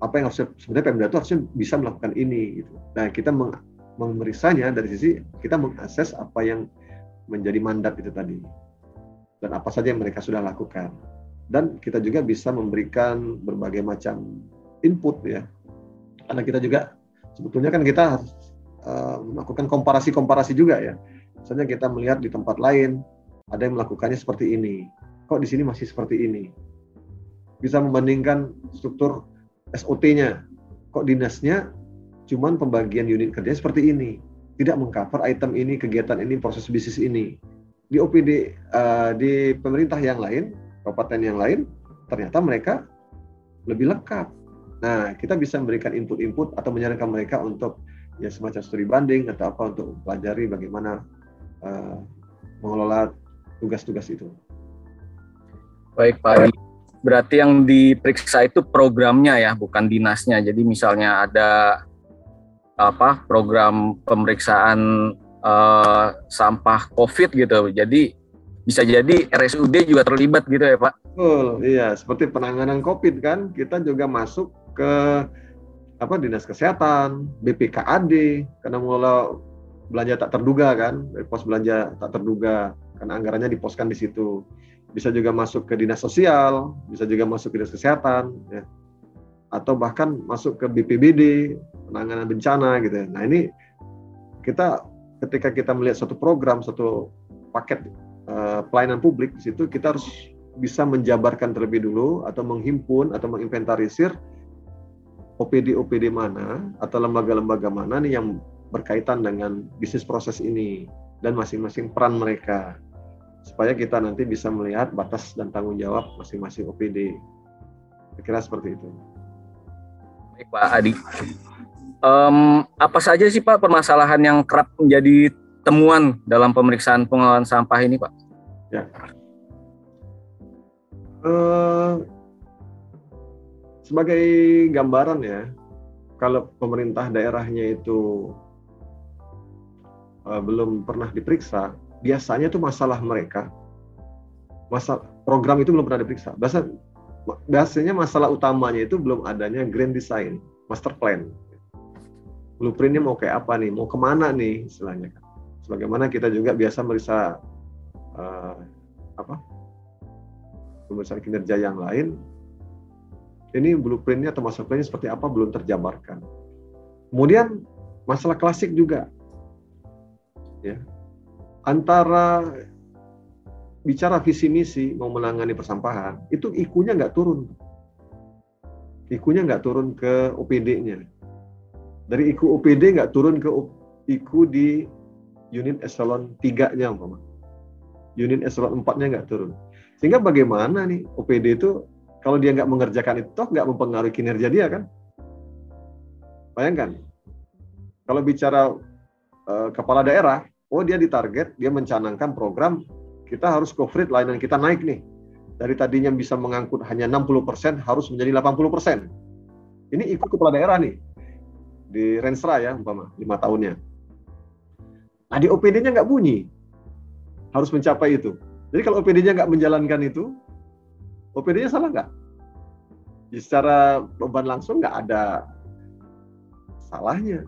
apa yang harusnya sebenarnya Pemda itu harusnya bisa melakukan ini gitu. Nah, kita meng, memeriksanya dari sisi kita mengakses apa yang menjadi mandat itu tadi dan apa saja yang mereka sudah lakukan. Dan kita juga bisa memberikan berbagai macam input ya. Karena kita juga sebetulnya kan kita uh, melakukan komparasi-komparasi juga ya. Misalnya kita melihat di tempat lain ada yang melakukannya seperti ini. Kok di sini masih seperti ini? Bisa membandingkan struktur SOT-nya. Kok dinasnya cuman pembagian unit kerja seperti ini. Tidak mengcover item ini, kegiatan ini, proses bisnis ini di OPD uh, eh, di pemerintah yang lain, kabupaten yang lain, ternyata mereka lebih lengkap. Nah, kita bisa memberikan input-input atau menyarankan mereka untuk ya semacam studi banding atau apa untuk pelajari bagaimana uh, mengelola tugas-tugas itu. Baik Pak. Berarti yang diperiksa itu programnya ya, bukan dinasnya. Jadi misalnya ada apa program pemeriksaan uh, sampah COVID gitu. Jadi bisa jadi RSUD juga terlibat gitu ya Pak? Betul, iya. Seperti penanganan COVID kan, kita juga masuk ke apa dinas kesehatan, BPKAD, karena mengelola belanja tak terduga kan, pos belanja tak terduga, karena anggarannya diposkan di situ. Bisa juga masuk ke dinas sosial, bisa juga masuk ke dinas kesehatan, ya. atau bahkan masuk ke BPBD, penanganan bencana gitu. Ya. Nah ini kita ketika kita melihat satu program, satu paket uh, pelayanan publik di situ kita harus bisa menjabarkan terlebih dulu atau menghimpun atau menginventarisir OPD-OPD mana atau lembaga-lembaga mana nih yang berkaitan dengan bisnis proses ini dan masing-masing peran mereka supaya kita nanti bisa melihat batas dan tanggung jawab masing-masing OPD. Kira seperti itu. Baik Pak Adi. Um, apa saja sih Pak permasalahan yang kerap menjadi temuan dalam pemeriksaan pengelolaan sampah ini Pak? Ya. Uh, sebagai gambaran ya, kalau pemerintah daerahnya itu uh, belum pernah diperiksa, biasanya itu masalah mereka, masa program itu belum pernah diperiksa. Biasa, biasanya masalah utamanya itu belum adanya grand design, master plan blueprintnya mau kayak apa nih, mau ke mana nih istilahnya. Sebagaimana kita juga biasa merisa uh, apa pemeriksaan kinerja yang lain, ini blueprintnya atau master plan seperti apa belum terjabarkan. Kemudian masalah klasik juga, ya antara bicara visi misi mau menangani persampahan itu ikunya nggak turun, ikunya nggak turun ke OPD-nya dari IKU OPD nggak turun ke IKU di unit eselon 3-nya umpama. Unit eselon 4-nya nggak turun. Sehingga bagaimana nih OPD itu kalau dia nggak mengerjakan itu toh nggak mempengaruhi kinerja dia kan? Bayangkan, kalau bicara uh, kepala daerah, oh dia ditarget, dia mencanangkan program, kita harus coverage layanan kita naik nih. Dari tadinya bisa mengangkut hanya 60% harus menjadi 80%. Ini ikut kepala daerah nih di Renstra ya umpama lima tahunnya. Nah di OPD-nya nggak bunyi, harus mencapai itu. Jadi kalau OPD-nya nggak menjalankan itu, OPD-nya salah nggak? Secara beban langsung nggak ada salahnya.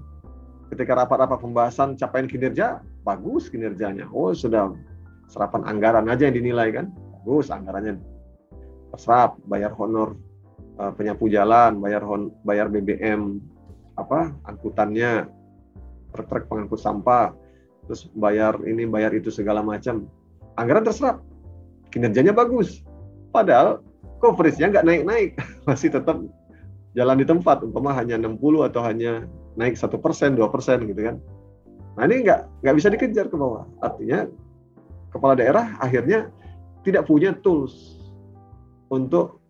Ketika rapat-rapat pembahasan capaian kinerja, bagus kinerjanya. Oh sudah serapan anggaran aja yang dinilai kan, bagus anggarannya terserap, bayar honor uh, penyapu jalan, bayar hon, bayar BBM, apa angkutannya truk-truk pengangkut sampah terus bayar ini bayar itu segala macam. Anggaran terserap. Kinerjanya bagus. Padahal coverage-nya nggak naik-naik. Masih tetap jalan di tempat. Umpama hanya 60 atau hanya naik satu persen dua persen gitu kan. Nah ini nggak nggak bisa dikejar ke bawah. Artinya kepala daerah akhirnya tidak punya tools untuk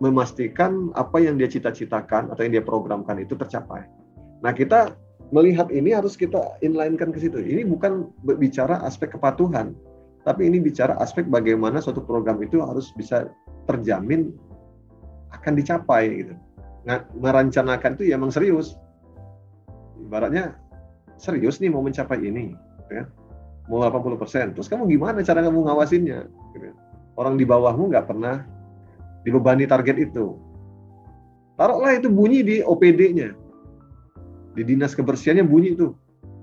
memastikan apa yang dia cita-citakan atau yang dia programkan itu tercapai. Nah, kita melihat ini harus kita inlinekan ke situ. Ini bukan bicara aspek kepatuhan, tapi ini bicara aspek bagaimana suatu program itu harus bisa terjamin akan dicapai gitu. Merencanakan itu ya emang serius. Ibaratnya serius nih mau mencapai ini, ya. mau 80%. Terus kamu gimana cara kamu ngawasinnya? Gitu. Orang di bawahmu nggak pernah dibebani target itu. Taruhlah itu bunyi di OPD-nya. Di dinas kebersihannya bunyi itu.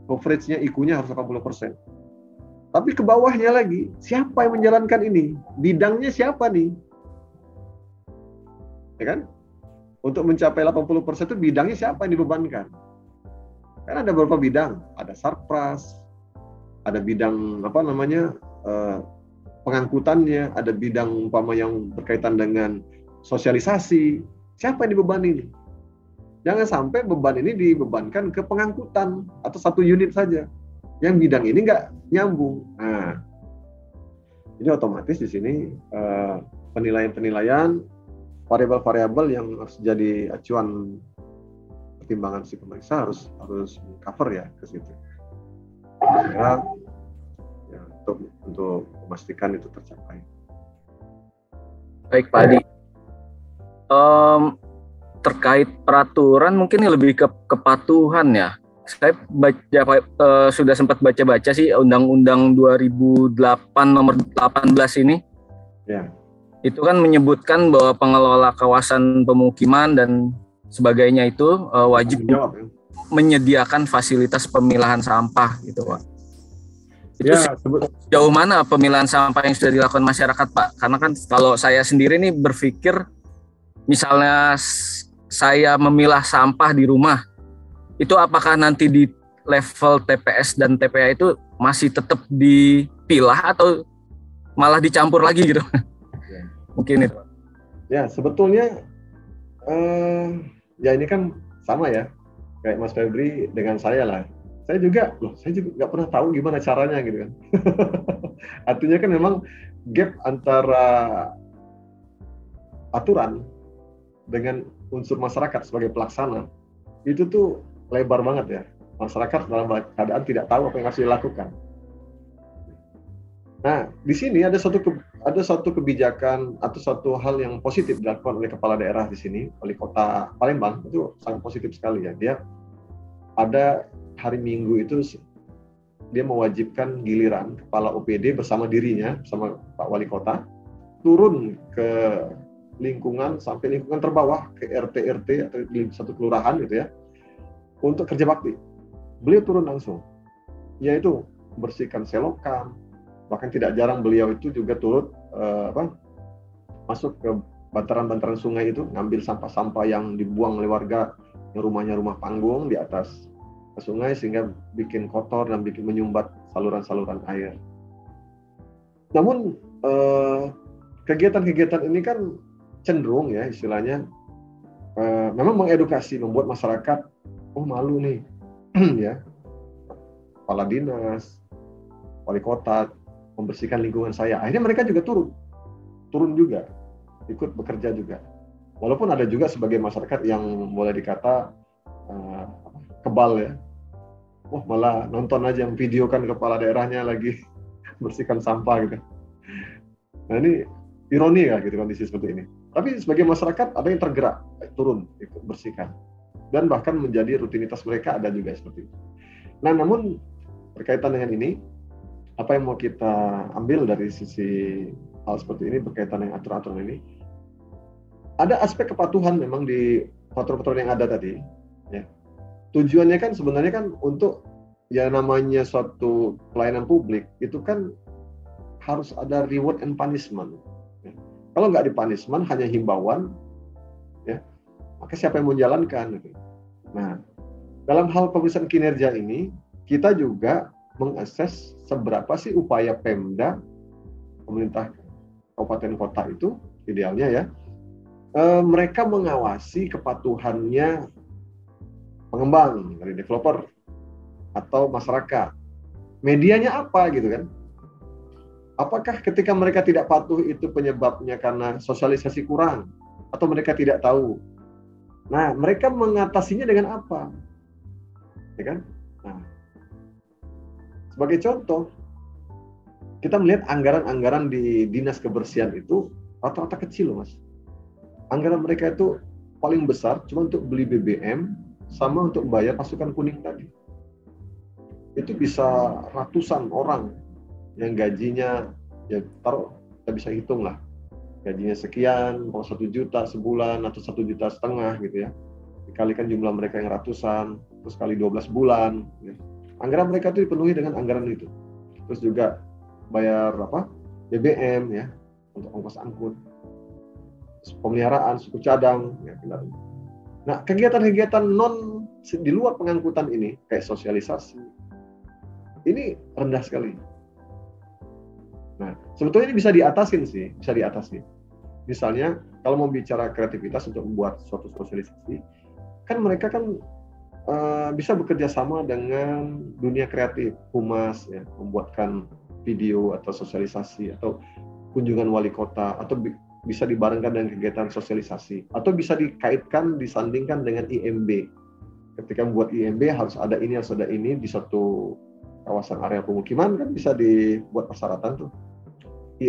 Coverage-nya IQ-nya harus 80%. Tapi ke bawahnya lagi, siapa yang menjalankan ini? Bidangnya siapa nih? Ya kan? Untuk mencapai 80% itu bidangnya siapa yang dibebankan? Kan ada beberapa bidang, ada sarpras, ada bidang apa namanya eh, pengangkutannya, ada bidang umpama yang berkaitan dengan sosialisasi. Siapa yang dibebani ini? Jangan sampai beban ini dibebankan ke pengangkutan atau satu unit saja. Yang bidang ini nggak nyambung. Nah, jadi otomatis di sini eh, penilaian-penilaian variabel-variabel yang harus jadi acuan pertimbangan si pemeriksa harus harus cover ya ke situ. Ya, untuk untuk memastikan itu tercapai. Baik Pak Adi. Um, terkait peraturan mungkin lebih ke kepatuhan ya. Saya baca uh, sudah sempat baca-baca sih Undang-Undang 2008 nomor 18 ini. Ya. Itu kan menyebutkan bahwa pengelola kawasan pemukiman dan sebagainya itu uh, wajib ya. menyediakan fasilitas pemilahan sampah gitu Pak. Itu ya, jauh mana pemilahan sampah yang sudah dilakukan masyarakat, Pak? Karena kan kalau saya sendiri nih berpikir misalnya saya memilah sampah di rumah, itu apakah nanti di level TPS dan TPA itu masih tetap dipilah atau malah dicampur lagi gitu? Ya. Mungkin itu. Ya, sebetulnya eh, ya ini kan sama ya, kayak Mas Febri dengan saya lah saya juga loh saya juga nggak pernah tahu gimana caranya gitu kan artinya kan memang gap antara aturan dengan unsur masyarakat sebagai pelaksana itu tuh lebar banget ya. Masyarakat dalam keadaan tidak tahu apa yang harus dilakukan. Nah di sini ada satu ke, ada satu kebijakan atau satu hal yang positif dilakukan oleh kepala daerah di sini oleh kota Palembang itu sangat positif sekali ya. Dia ada hari Minggu itu dia mewajibkan giliran kepala OPD bersama dirinya, bersama Pak Wali Kota, turun ke lingkungan sampai lingkungan terbawah ke RT RT atau satu kelurahan gitu ya untuk kerja bakti. Beliau turun langsung, yaitu bersihkan selokan, bahkan tidak jarang beliau itu juga turut uh, apa masuk ke bantaran-bantaran sungai itu ngambil sampah-sampah yang dibuang oleh warga yang rumahnya rumah panggung di atas ke sungai sehingga bikin kotor dan bikin menyumbat saluran-saluran air. Namun eh, kegiatan-kegiatan ini kan cenderung ya istilahnya eh, memang mengedukasi, membuat masyarakat oh malu nih ya kepala dinas, wali kota membersihkan lingkungan saya. Akhirnya mereka juga turun, turun juga, ikut bekerja juga. Walaupun ada juga sebagai masyarakat yang boleh dikata uh, kebal ya. Wah malah nonton aja yang videokan kepala daerahnya lagi bersihkan sampah gitu. Nah ini ironi ya gitu kondisi seperti ini. Tapi sebagai masyarakat ada yang tergerak turun ikut bersihkan dan bahkan menjadi rutinitas mereka ada juga seperti itu. Nah namun berkaitan dengan ini apa yang mau kita ambil dari sisi hal seperti ini berkaitan dengan aturan-aturan ini ada aspek kepatuhan memang di peraturan-peraturan yang ada tadi ya tujuannya kan sebenarnya kan untuk ya namanya suatu pelayanan publik itu kan harus ada reward and punishment. Kalau nggak di hanya himbauan, ya maka siapa yang menjalankan? Nah, dalam hal pemeriksaan kinerja ini kita juga mengakses seberapa sih upaya Pemda pemerintah kabupaten kota itu idealnya ya eh, mereka mengawasi kepatuhannya pengembang, dari developer atau masyarakat. Medianya apa gitu kan? Apakah ketika mereka tidak patuh itu penyebabnya karena sosialisasi kurang atau mereka tidak tahu? Nah, mereka mengatasinya dengan apa? Ya kan? Nah, sebagai contoh, kita melihat anggaran-anggaran di dinas kebersihan itu rata-rata kecil, mas. Anggaran mereka itu paling besar cuma untuk beli BBM sama untuk bayar pasukan kuning tadi. Itu bisa ratusan orang yang gajinya ya taruh kita bisa hitung lah. Gajinya sekian mau satu juta sebulan atau satu juta setengah gitu ya. Dikalikan jumlah mereka yang ratusan terus kali 12 bulan ya. anggaran mereka itu dipenuhi dengan anggaran itu. Terus juga bayar apa? BBM ya untuk ongkos angkut. Pemeliharaan suku cadang ya nah kegiatan-kegiatan non di luar pengangkutan ini kayak sosialisasi ini rendah sekali Nah, sebetulnya ini bisa diatasin sih, bisa diatasi. Misalnya, kalau mau bicara kreativitas untuk membuat suatu sosialisasi, kan mereka kan uh, bisa bekerja sama dengan dunia kreatif, humas, ya, membuatkan video atau sosialisasi atau kunjungan wali kota atau bi bisa dibarengkan dengan kegiatan sosialisasi atau bisa dikaitkan disandingkan dengan IMB. Ketika membuat IMB harus ada ini harus ada ini di satu kawasan area pemukiman kan bisa dibuat persyaratan tuh.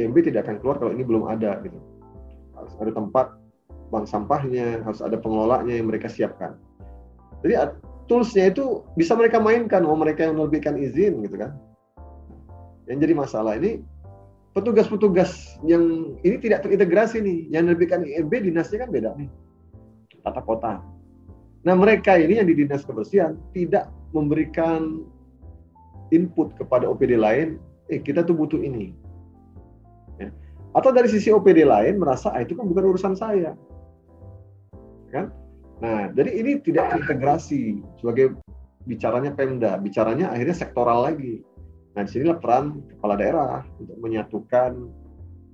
IMB tidak akan keluar kalau ini belum ada gitu. Harus ada tempat bank sampahnya, harus ada pengelolanya yang mereka siapkan. Jadi toolsnya itu bisa mereka mainkan, mau mereka yang menerbitkan izin gitu kan. Yang jadi masalah ini petugas-petugas yang ini tidak terintegrasi nih, yang menerbitkan IMB dinasnya kan beda nih, tata kota. Nah mereka ini yang di dinas kebersihan tidak memberikan input kepada OPD lain, eh kita tuh butuh ini. Atau dari sisi OPD lain merasa ah, itu kan bukan urusan saya, kan? Nah, jadi ini tidak integrasi sebagai bicaranya Pemda, bicaranya akhirnya sektoral lagi. Nah, di sinilah peran kepala daerah untuk menyatukan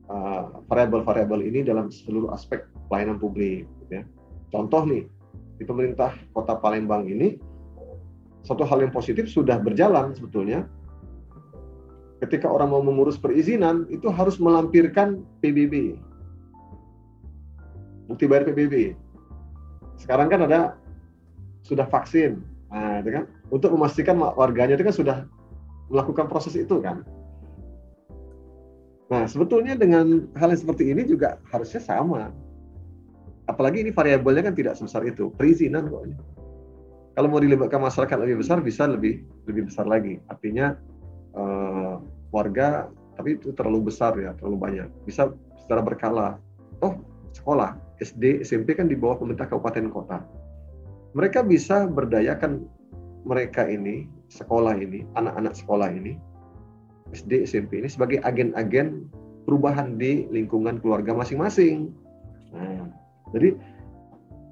uh, variabel-variabel ini dalam seluruh aspek pelayanan publik. Gitu ya. Contoh nih, di pemerintah kota Palembang ini, satu hal yang positif sudah berjalan sebetulnya. Ketika orang mau mengurus perizinan, itu harus melampirkan PBB. Bukti bayar PBB. Sekarang kan ada sudah vaksin. Nah, itu kan untuk memastikan warganya itu kan sudah melakukan proses itu kan. Nah, sebetulnya dengan hal yang seperti ini juga harusnya sama. Apalagi ini variabelnya kan tidak sebesar itu. Perizinan kok kalau mau dilibatkan masyarakat lebih besar bisa lebih lebih besar lagi artinya uh, warga tapi itu terlalu besar ya terlalu banyak. Bisa secara berkala. Oh sekolah SD SMP kan di bawah pemerintah kabupaten kota. Mereka bisa berdayakan mereka ini sekolah ini anak-anak sekolah ini SD SMP ini sebagai agen-agen perubahan di lingkungan keluarga masing-masing. Nah jadi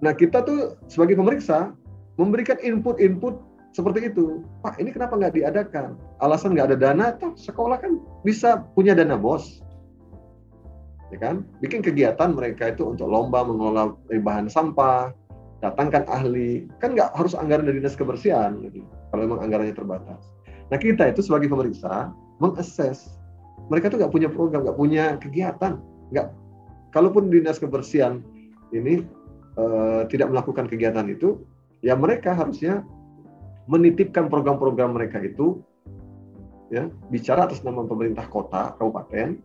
nah kita tuh sebagai pemeriksa memberikan input-input seperti itu. Pak, ini kenapa nggak diadakan? Alasan nggak ada dana, toh sekolah kan bisa punya dana bos. Ya kan? Bikin kegiatan mereka itu untuk lomba mengelola bahan sampah, datangkan ahli. Kan nggak harus anggaran dari dinas kebersihan, gitu, kalau memang anggarannya terbatas. Nah kita itu sebagai pemeriksa mengakses mereka tuh nggak punya program, nggak punya kegiatan, nggak. Kalaupun dinas kebersihan ini uh, tidak melakukan kegiatan itu, ya mereka harusnya menitipkan program-program mereka itu ya bicara atas nama pemerintah kota kabupaten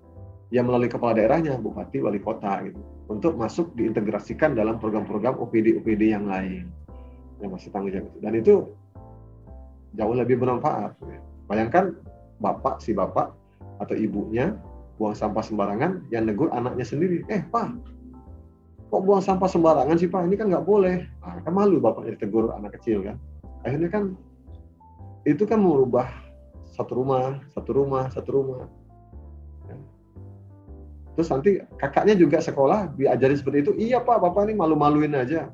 yang melalui kepala daerahnya bupati wali kota gitu untuk masuk diintegrasikan dalam program-program OPD OPD yang lain. Yang masih tanggung jawab dan itu jauh lebih bermanfaat ya. bayangkan bapak si bapak atau ibunya buang sampah sembarangan yang negur anaknya sendiri eh pak kok buang sampah sembarangan sih pak? Ini kan nggak boleh. Nah, kan malu bapaknya ditegur anak kecil kan akhirnya kan itu kan merubah satu rumah satu rumah satu rumah. Ya. terus nanti kakaknya juga sekolah diajarin seperti itu. Iya pak bapak ini malu-maluin aja.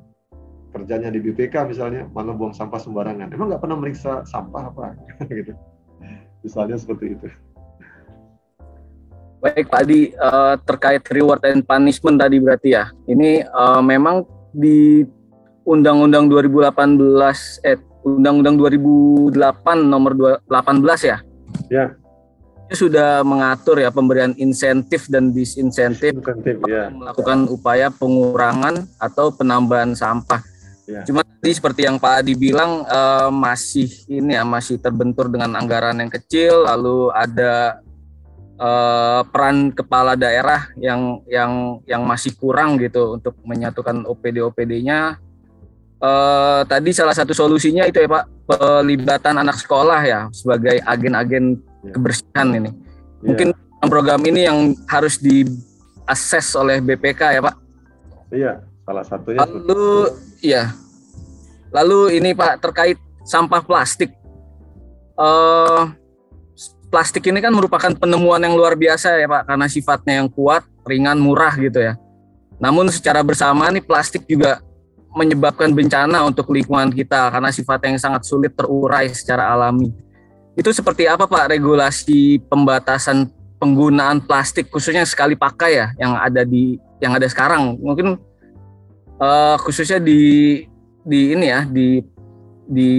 Kerjanya di BPK misalnya mana buang sampah sembarangan. Emang nggak pernah meriksa sampah apa gitu. Misalnya seperti itu. Baik Pak Adi, uh, terkait reward and punishment tadi berarti ya. Ini uh, memang di Undang-Undang 2018 eh Undang-Undang 2008 nomor 18 ya. Ya. sudah mengatur ya pemberian insentif dan disinsentif Insentif, ya. melakukan upaya pengurangan atau penambahan sampah. Ya. Cuma tadi seperti yang Pak Adi bilang eh, masih ini ya masih terbentur dengan anggaran yang kecil, lalu ada eh, peran kepala daerah yang yang yang masih kurang gitu untuk menyatukan OPD OPD-nya. Eh, tadi salah satu solusinya itu ya Pak pelibatan anak sekolah ya sebagai agen-agen Ya. kebersihan ini. Ya. Mungkin program ini yang harus diakses oleh BPK ya Pak. Iya, salah satunya. Lalu ya. Lalu ini Pak terkait sampah plastik. Eh plastik ini kan merupakan penemuan yang luar biasa ya Pak karena sifatnya yang kuat, ringan, murah gitu ya. Namun secara bersama nih plastik juga menyebabkan bencana untuk lingkungan kita karena sifatnya yang sangat sulit terurai secara alami. Itu seperti apa Pak regulasi pembatasan penggunaan plastik khususnya sekali pakai ya yang ada di yang ada sekarang mungkin eh, khususnya di di ini ya di di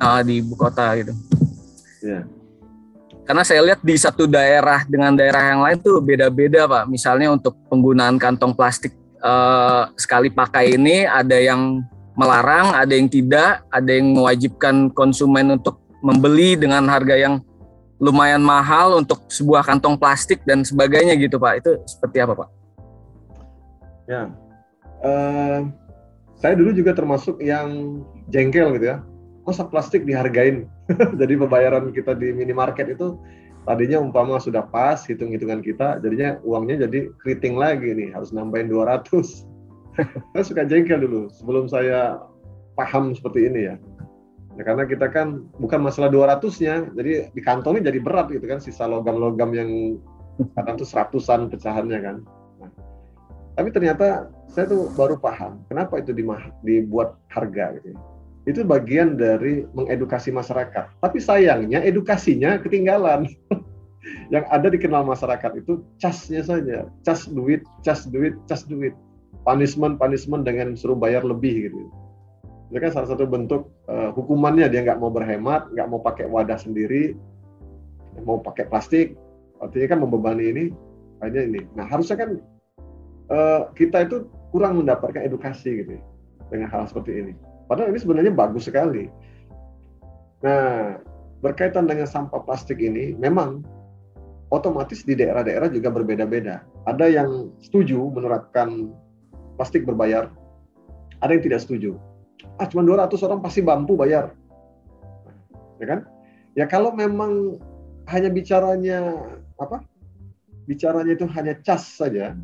ah, di ibu kota gitu. Iya. Karena saya lihat di satu daerah dengan daerah yang lain tuh beda-beda pak. Misalnya untuk penggunaan kantong plastik eh, sekali pakai ini ada yang melarang, ada yang tidak, ada yang mewajibkan konsumen untuk membeli dengan harga yang lumayan mahal untuk sebuah kantong plastik dan sebagainya gitu pak. Itu seperti apa pak? Ya. Eh, saya dulu juga termasuk yang jengkel gitu ya. Masa plastik dihargain? Jadi pembayaran kita di minimarket itu tadinya umpama sudah pas hitung-hitungan kita, jadinya uangnya jadi keriting lagi nih, harus nambahin 200. saya suka jengkel dulu sebelum saya paham seperti ini ya. Ya, karena kita kan bukan masalah 200-nya, jadi di kantongnya jadi berat gitu kan, sisa logam-logam yang kadang tuh seratusan pecahannya kan. Nah, tapi ternyata saya tuh baru paham kenapa itu dibuat harga gitu. ya. Itu bagian dari mengedukasi masyarakat. Tapi sayangnya edukasinya ketinggalan. yang ada dikenal masyarakat itu casnya saja, cas duit, cas duit, cas duit. Punishment, punishment dengan suruh bayar lebih gitu. Itu kan salah satu bentuk eh, hukumannya dia nggak mau berhemat, nggak mau pakai wadah sendiri, mau pakai plastik, artinya kan membebani ini, akhirnya ini. Nah harusnya kan eh, kita itu kurang mendapatkan edukasi gitu ya, dengan hal seperti ini. Padahal ini sebenarnya bagus sekali. Nah berkaitan dengan sampah plastik ini, memang otomatis di daerah-daerah juga berbeda-beda. Ada yang setuju menerapkan plastik berbayar, ada yang tidak setuju ah cuma 200 orang pasti mampu bayar. Ya kan? Ya kalau memang hanya bicaranya apa? Bicaranya itu hanya cas saja.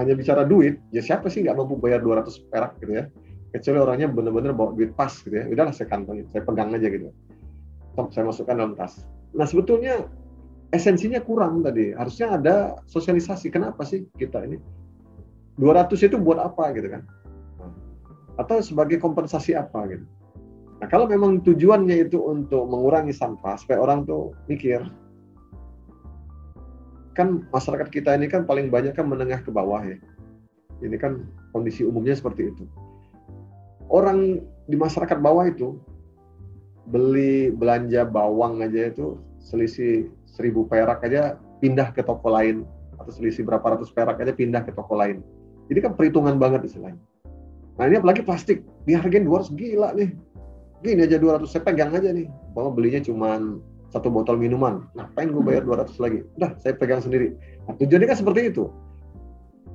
Hanya bicara duit, ya siapa sih nggak mampu bayar 200 perak gitu ya? Kecuali orangnya benar-benar bawa duit pas gitu ya. Udahlah saya kantongin, saya pegang aja gitu. Saya masukkan dalam tas. Nah sebetulnya esensinya kurang tadi. Harusnya ada sosialisasi. Kenapa sih kita ini 200 itu buat apa gitu kan? atau sebagai kompensasi apa gitu. Nah kalau memang tujuannya itu untuk mengurangi sampah supaya orang tuh mikir, kan masyarakat kita ini kan paling banyak kan menengah ke bawah ya. Ini kan kondisi umumnya seperti itu. Orang di masyarakat bawah itu beli belanja bawang aja itu selisih seribu perak aja pindah ke toko lain atau selisih berapa ratus perak aja pindah ke toko lain. Jadi kan perhitungan banget istilahnya. Nah ini apalagi plastik, dihargain 200 gila nih. Gini aja 200, saya pegang aja nih. Bahwa belinya cuma satu botol minuman. Ngapain gue bayar 200 lagi? Udah, saya pegang sendiri. Nah, tujuannya kan seperti itu.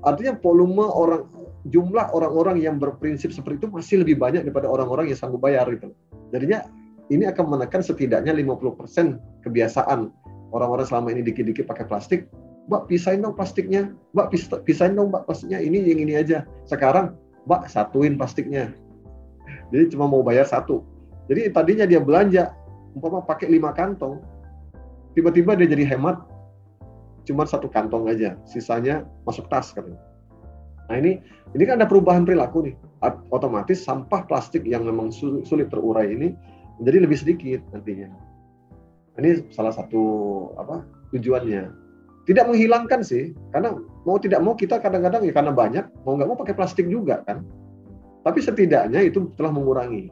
Artinya volume orang, jumlah orang-orang yang berprinsip seperti itu masih lebih banyak daripada orang-orang yang sanggup bayar gitu. Jadinya ini akan menekan setidaknya 50% kebiasaan orang-orang selama ini dikit-dikit pakai plastik. Mbak pisahin dong plastiknya, Mbak pis- pisahin dong Mbak plastiknya, ini yang ini aja. Sekarang Mbak satuin plastiknya. Jadi cuma mau bayar satu. Jadi tadinya dia belanja, umpama pakai lima kantong, tiba-tiba dia jadi hemat, cuma satu kantong aja, sisanya masuk tas katanya. Nah ini, ini kan ada perubahan perilaku nih. Otomatis sampah plastik yang memang sulit terurai ini menjadi lebih sedikit nantinya. Ini salah satu apa tujuannya. Tidak menghilangkan sih, karena mau tidak mau kita kadang-kadang ya karena banyak mau nggak mau pakai plastik juga kan. Tapi setidaknya itu telah mengurangi.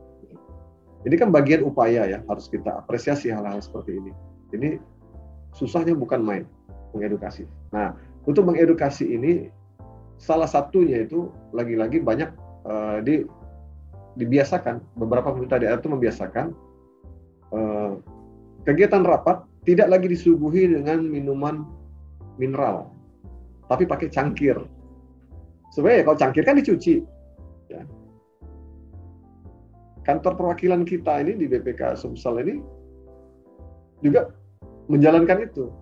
Ini kan bagian upaya ya, harus kita apresiasi hal-hal seperti ini. Ini susahnya bukan main, mengedukasi. Nah, untuk mengedukasi ini, salah satunya itu lagi-lagi banyak uh, di dibiasakan beberapa pemerintah daerah itu membiasakan uh, kegiatan rapat tidak lagi disuguhi dengan minuman mineral, tapi pakai cangkir. Sebenarnya kalau cangkir kan dicuci. Kantor perwakilan kita ini di BPK Sumsel ini juga menjalankan itu.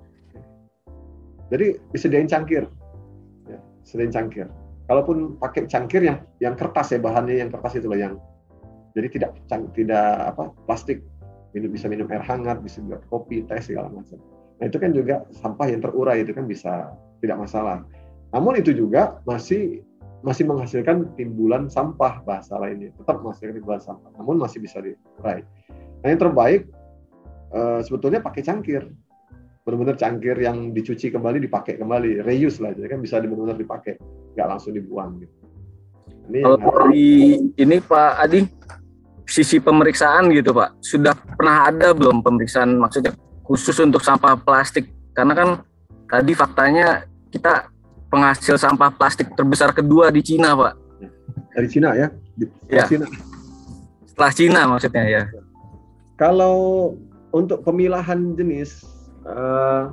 Jadi disediain cangkir, ya, sediain cangkir. Kalaupun pakai cangkir yang yang kertas ya bahannya yang kertas itu loh yang jadi tidak tidak apa plastik minum bisa minum air hangat bisa buat kopi teh segala macam. Nah itu kan juga sampah yang terurai itu kan bisa tidak masalah. Namun itu juga masih masih menghasilkan timbulan sampah bahasa lainnya. Tetap menghasilkan timbulan sampah namun masih bisa diurai. Nah yang terbaik uh, sebetulnya pakai cangkir. Benar-benar cangkir yang dicuci kembali dipakai kembali. Reuse lah jadi kan bisa benar-benar dipakai. Nggak langsung dibuang gitu. Ini kalau dari ini Pak Adi sisi pemeriksaan gitu Pak. Sudah pernah ada belum pemeriksaan maksudnya khusus untuk sampah plastik? Karena kan tadi faktanya kita penghasil sampah plastik terbesar kedua di Cina Pak dari Cina ya di ya. Cina setelah Cina maksudnya ya kalau untuk pemilahan jenis uh,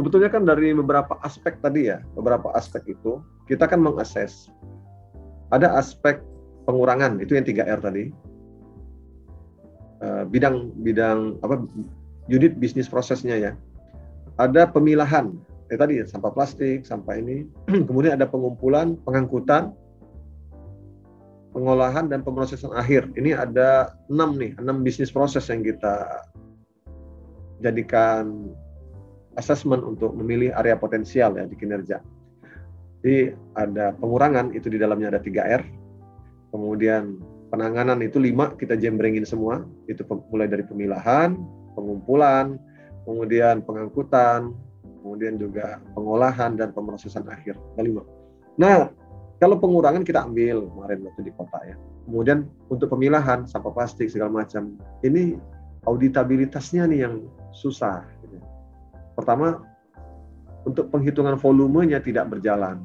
sebetulnya kan dari beberapa aspek tadi ya, beberapa aspek itu kita kan mengakses. Ada aspek pengurangan itu yang 3R tadi. Uh, bidang bidang apa unit bisnis prosesnya ya. Ada pemilahan, eh tadi ya, sampah plastik, sampah ini. Kemudian ada pengumpulan, pengangkutan, pengolahan dan pemrosesan akhir. Ini ada enam nih, enam bisnis proses yang kita jadikan assessment untuk memilih area potensial ya di kinerja. Jadi ada pengurangan itu di dalamnya ada 3R. Kemudian penanganan itu lima kita jembrengin semua. Itu mulai dari pemilahan, pengumpulan, kemudian pengangkutan, kemudian juga pengolahan dan pemrosesan akhir. Ada lima. Nah, kalau pengurangan kita ambil kemarin waktu di kota ya. Kemudian untuk pemilahan sampah plastik segala macam, ini auditabilitasnya nih yang susah. Pertama, untuk penghitungan volumenya tidak berjalan.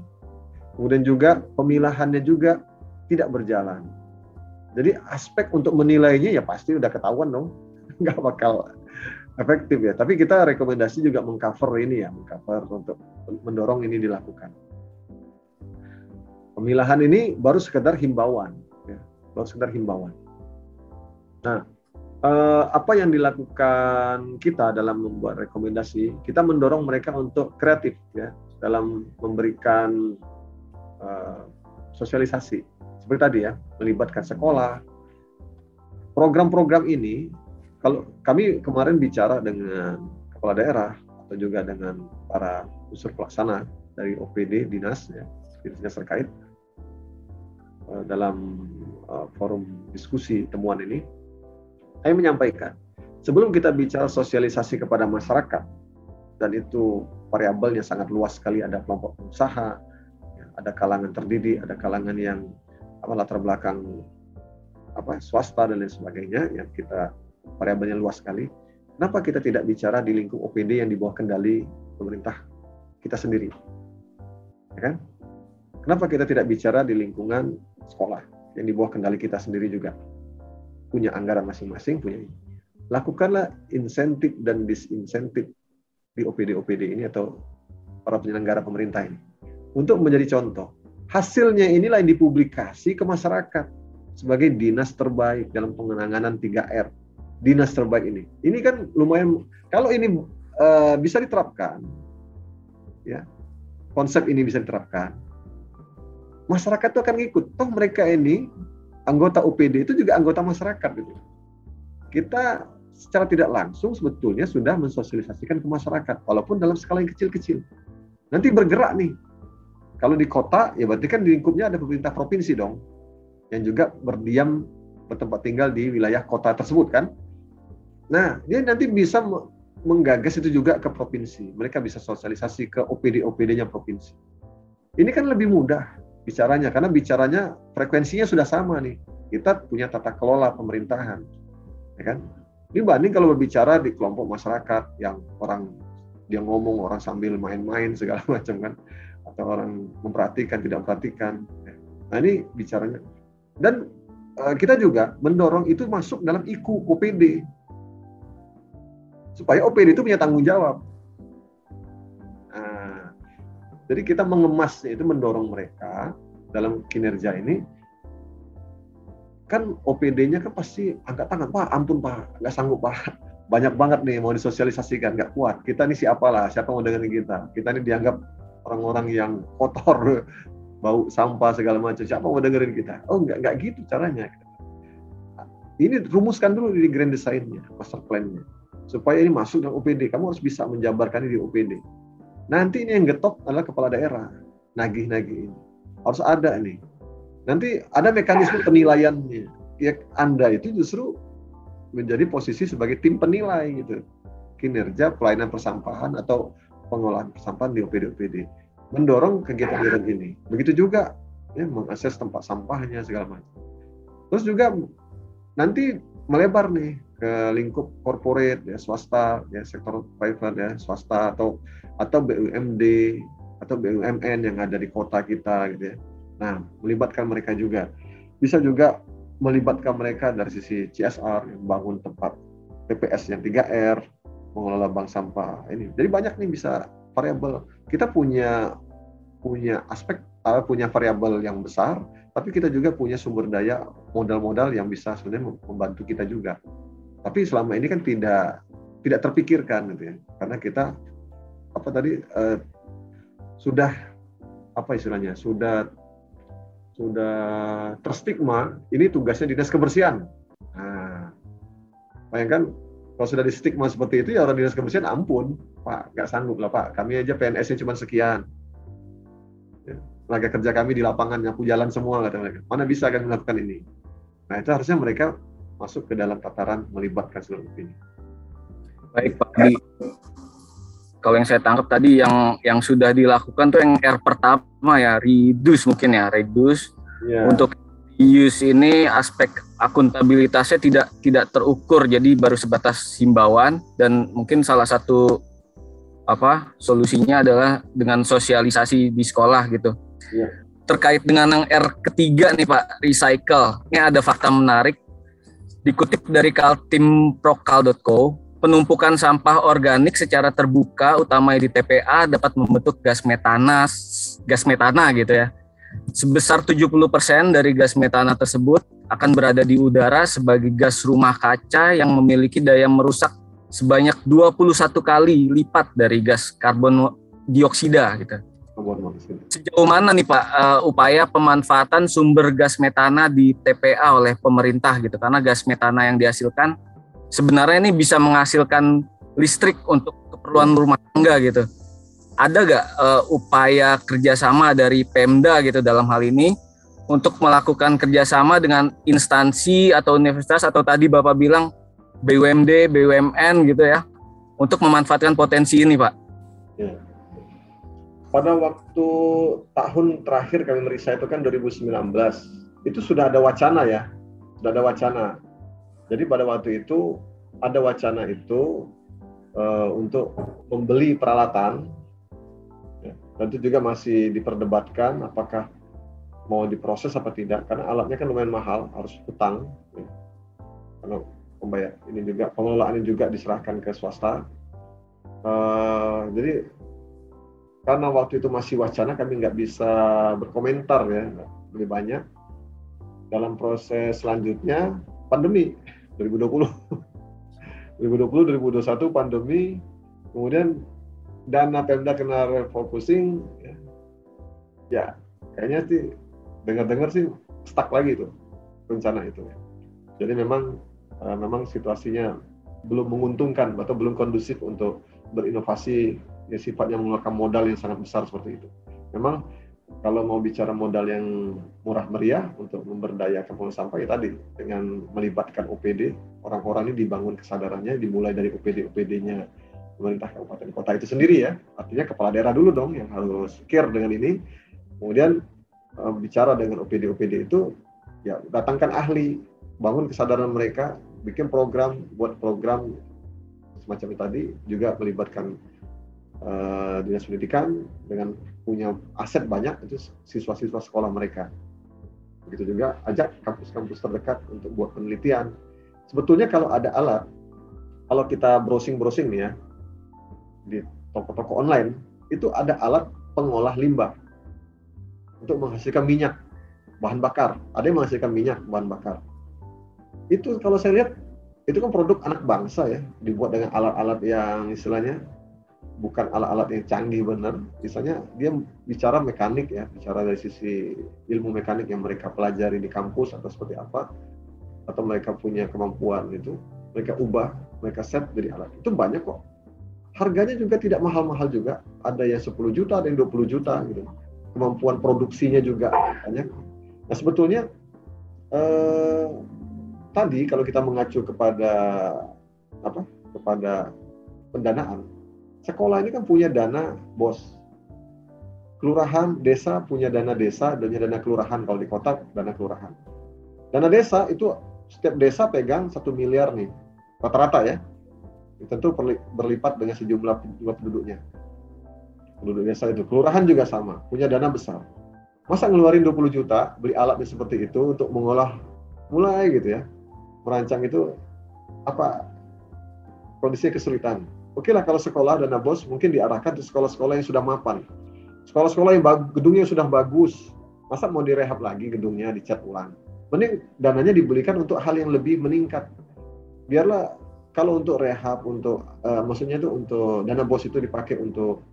Kemudian juga pemilahannya juga tidak berjalan. Jadi aspek untuk menilainya ya pasti udah ketahuan dong, nggak bakal efektif ya. Tapi kita rekomendasi juga mengcover ini ya, mengcover untuk mendorong ini dilakukan. Pemilahan ini baru sekedar himbauan, ya, baru sekedar himbauan. Nah, eh, apa yang dilakukan kita dalam membuat rekomendasi, kita mendorong mereka untuk kreatif ya dalam memberikan eh, sosialisasi. Seperti tadi ya, melibatkan sekolah. Program-program ini, kalau kami kemarin bicara dengan kepala daerah atau juga dengan para unsur pelaksana dari OPD dinas ya, dinas terkait, Eh, dalam uh, forum diskusi temuan ini, saya menyampaikan sebelum kita bicara sosialisasi kepada masyarakat dan itu variabelnya sangat luas sekali ada kelompok pengusaha, ada kalangan terdidik, ada kalangan yang apa latar belakang apa swasta dan lain sebagainya yang kita variabelnya luas sekali. Kenapa kita tidak bicara di lingkup OPD yang di bawah kendali pemerintah kita sendiri? Ya kan? Kenapa kita tidak bicara di lingkungan sekolah yang di bawah kendali kita sendiri juga punya anggaran masing-masing punya. Lakukanlah insentif dan disinsentif di OPD-OPD ini atau para penyelenggara pemerintah ini untuk menjadi contoh. Hasilnya inilah yang dipublikasi ke masyarakat sebagai dinas terbaik dalam pengenanganan 3R. Dinas terbaik ini. Ini kan lumayan kalau ini uh, bisa diterapkan ya. Konsep ini bisa diterapkan masyarakat itu akan ngikut. Toh mereka ini anggota UPD itu juga anggota masyarakat gitu. Kita secara tidak langsung sebetulnya sudah mensosialisasikan ke masyarakat walaupun dalam skala yang kecil-kecil. Nanti bergerak nih. Kalau di kota ya berarti kan di lingkupnya ada pemerintah provinsi dong yang juga berdiam bertempat tinggal di wilayah kota tersebut kan. Nah, dia nanti bisa menggagas itu juga ke provinsi. Mereka bisa sosialisasi ke OPD-OPD-nya provinsi. Ini kan lebih mudah bicaranya karena bicaranya frekuensinya sudah sama nih kita punya tata kelola pemerintahan, ya kan? Dibanding kalau berbicara di kelompok masyarakat yang orang dia ngomong orang sambil main-main segala macam kan, atau orang memperhatikan tidak memperhatikan. Nah ini bicaranya. Dan uh, kita juga mendorong itu masuk dalam IKU OPD supaya OPD itu punya tanggung jawab. Nah, jadi kita mengemasnya itu mendorong mereka dalam kinerja ini kan OPD-nya kan pasti angkat tangan, Pak, ampun Pak, nggak sanggup Pak. Banyak banget nih mau disosialisasikan, nggak kuat. Kita ini siapa lah, siapa mau dengerin kita? Kita ini dianggap orang-orang yang kotor, bau sampah segala macam. Siapa mau dengerin kita? Oh nggak nggak gitu caranya. Ini rumuskan dulu di grand design-nya, master plan-nya. Supaya ini masuk dalam OPD. Kamu harus bisa menjabarkan ini di OPD. Nanti ini yang getok adalah kepala daerah. Nagih-nagih ini. Harus ada nih Nanti ada mekanisme penilaiannya. Ya Anda itu justru menjadi posisi sebagai tim penilai gitu. Kinerja pelayanan persampahan atau pengolahan persampahan di OPD-OPD. Mendorong kegiatan-kegiatan ini. Begitu juga ya, mengakses tempat sampahnya segala macam. Terus juga nanti melebar nih ke lingkup corporate ya swasta ya sektor private ya swasta atau atau BUMD atau BUMN yang ada di kota kita gitu ya Nah, melibatkan mereka juga. Bisa juga melibatkan mereka dari sisi CSR, yang bangun tempat PPS yang 3R, mengelola bank sampah. Ini. Jadi banyak nih bisa variabel. Kita punya punya aspek uh, punya variabel yang besar, tapi kita juga punya sumber daya modal-modal yang bisa sebenarnya membantu kita juga. Tapi selama ini kan tidak tidak terpikirkan gitu ya. Karena kita apa tadi uh, sudah apa istilahnya? Sudah sudah terstigma, ini tugasnya dinas kebersihan. Nah, bayangkan kalau sudah distigma seperti itu ya orang dinas kebersihan ampun, Pak, nggak sanggup lah Pak, kami aja PNS-nya cuma sekian. Tenaga kerja kami di lapangan nyapu jalan semua kata mereka. Mana bisa kami melakukan ini? Nah itu harusnya mereka masuk ke dalam tataran melibatkan seluruh ini. Baik Pak Adi, kalau yang saya tangkap tadi yang yang sudah dilakukan tuh yang R pertama ya reduce mungkin ya reduce yeah. untuk use ini aspek akuntabilitasnya tidak tidak terukur jadi baru sebatas himbauan dan mungkin salah satu apa solusinya adalah dengan sosialisasi di sekolah gitu yeah. terkait dengan yang R ketiga nih Pak recycle ini ada fakta menarik dikutip dari kaltimprokal.co penumpukan sampah organik secara terbuka utama di TPA dapat membentuk gas metana gas metana gitu ya. Sebesar 70% dari gas metana tersebut akan berada di udara sebagai gas rumah kaca yang memiliki daya merusak sebanyak 21 kali lipat dari gas karbon dioksida gitu. Sejauh mana nih Pak uh, upaya pemanfaatan sumber gas metana di TPA oleh pemerintah gitu karena gas metana yang dihasilkan sebenarnya ini bisa menghasilkan listrik untuk keperluan rumah tangga gitu. Ada gak uh, upaya kerjasama dari Pemda gitu dalam hal ini untuk melakukan kerjasama dengan instansi atau universitas atau tadi Bapak bilang BUMD, BUMN gitu ya untuk memanfaatkan potensi ini Pak? Ya. Pada waktu tahun terakhir kami merisa itu kan 2019, itu sudah ada wacana ya, sudah ada wacana jadi pada waktu itu ada wacana itu uh, untuk membeli peralatan, ya, dan itu juga masih diperdebatkan apakah mau diproses apa tidak, karena alatnya kan lumayan mahal, harus utang. Ya. Karena pembayar ini juga pengelolaannya juga diserahkan ke swasta. Uh, jadi karena waktu itu masih wacana kami nggak bisa berkomentar ya lebih banyak. Dalam proses selanjutnya pandemi 2020 2020 2021 pandemi. Kemudian dana Pemda kena refocusing ya, ya kayaknya sih dengar-dengar sih stuck lagi tuh rencana itu jadi memang uh, memang situasinya belum menguntungkan atau belum kondusif untuk berinovasi ya sifatnya mengeluarkan modal yang sangat besar seperti itu. Memang kalau mau bicara modal yang murah meriah untuk memberdayakan pengelola sampah ya tadi dengan melibatkan OPD orang-orang ini dibangun kesadarannya dimulai dari OPD OPD-nya pemerintah kabupaten kota itu sendiri ya. Artinya kepala daerah dulu dong yang harus care dengan ini. Kemudian uh, bicara dengan OPD OPD itu ya datangkan ahli, bangun kesadaran mereka, bikin program, buat program semacam tadi juga melibatkan uh, dinas pendidikan dengan punya aset banyak itu siswa-siswa sekolah mereka. Begitu juga ajak kampus-kampus terdekat untuk buat penelitian. Sebetulnya kalau ada alat, kalau kita browsing-browsing nih ya di toko-toko online, itu ada alat pengolah limbah untuk menghasilkan minyak bahan bakar. Ada yang menghasilkan minyak bahan bakar. Itu kalau saya lihat itu kan produk anak bangsa ya, dibuat dengan alat-alat yang istilahnya bukan alat-alat yang canggih benar. Misalnya dia bicara mekanik ya, bicara dari sisi ilmu mekanik yang mereka pelajari di kampus atau seperti apa, atau mereka punya kemampuan itu, mereka ubah, mereka set jadi alat. Itu banyak kok. Harganya juga tidak mahal-mahal juga. Ada yang 10 juta, ada yang 20 juta gitu. Kemampuan produksinya juga banyak. Nah sebetulnya eh, tadi kalau kita mengacu kepada apa? Kepada pendanaan, sekolah ini kan punya dana bos. Kelurahan, desa punya dana desa, dan dana kelurahan. Kalau di kota, dana kelurahan. Dana desa itu setiap desa pegang satu miliar nih, rata-rata ya. Tentu berlipat dengan sejumlah jumlah penduduknya. Penduduk desa itu. Kelurahan juga sama, punya dana besar. Masa ngeluarin 20 juta, beli alatnya seperti itu untuk mengolah, mulai gitu ya, merancang itu apa kondisi kesulitan Oke lah kalau sekolah dana bos mungkin diarahkan ke sekolah-sekolah yang sudah mapan. Sekolah-sekolah yang gedungnya sudah bagus, masa mau direhab lagi gedungnya dicat ulang. Mending dananya dibelikan untuk hal yang lebih meningkat. Biarlah kalau untuk rehab, untuk uh, maksudnya itu untuk dana bos itu dipakai untuk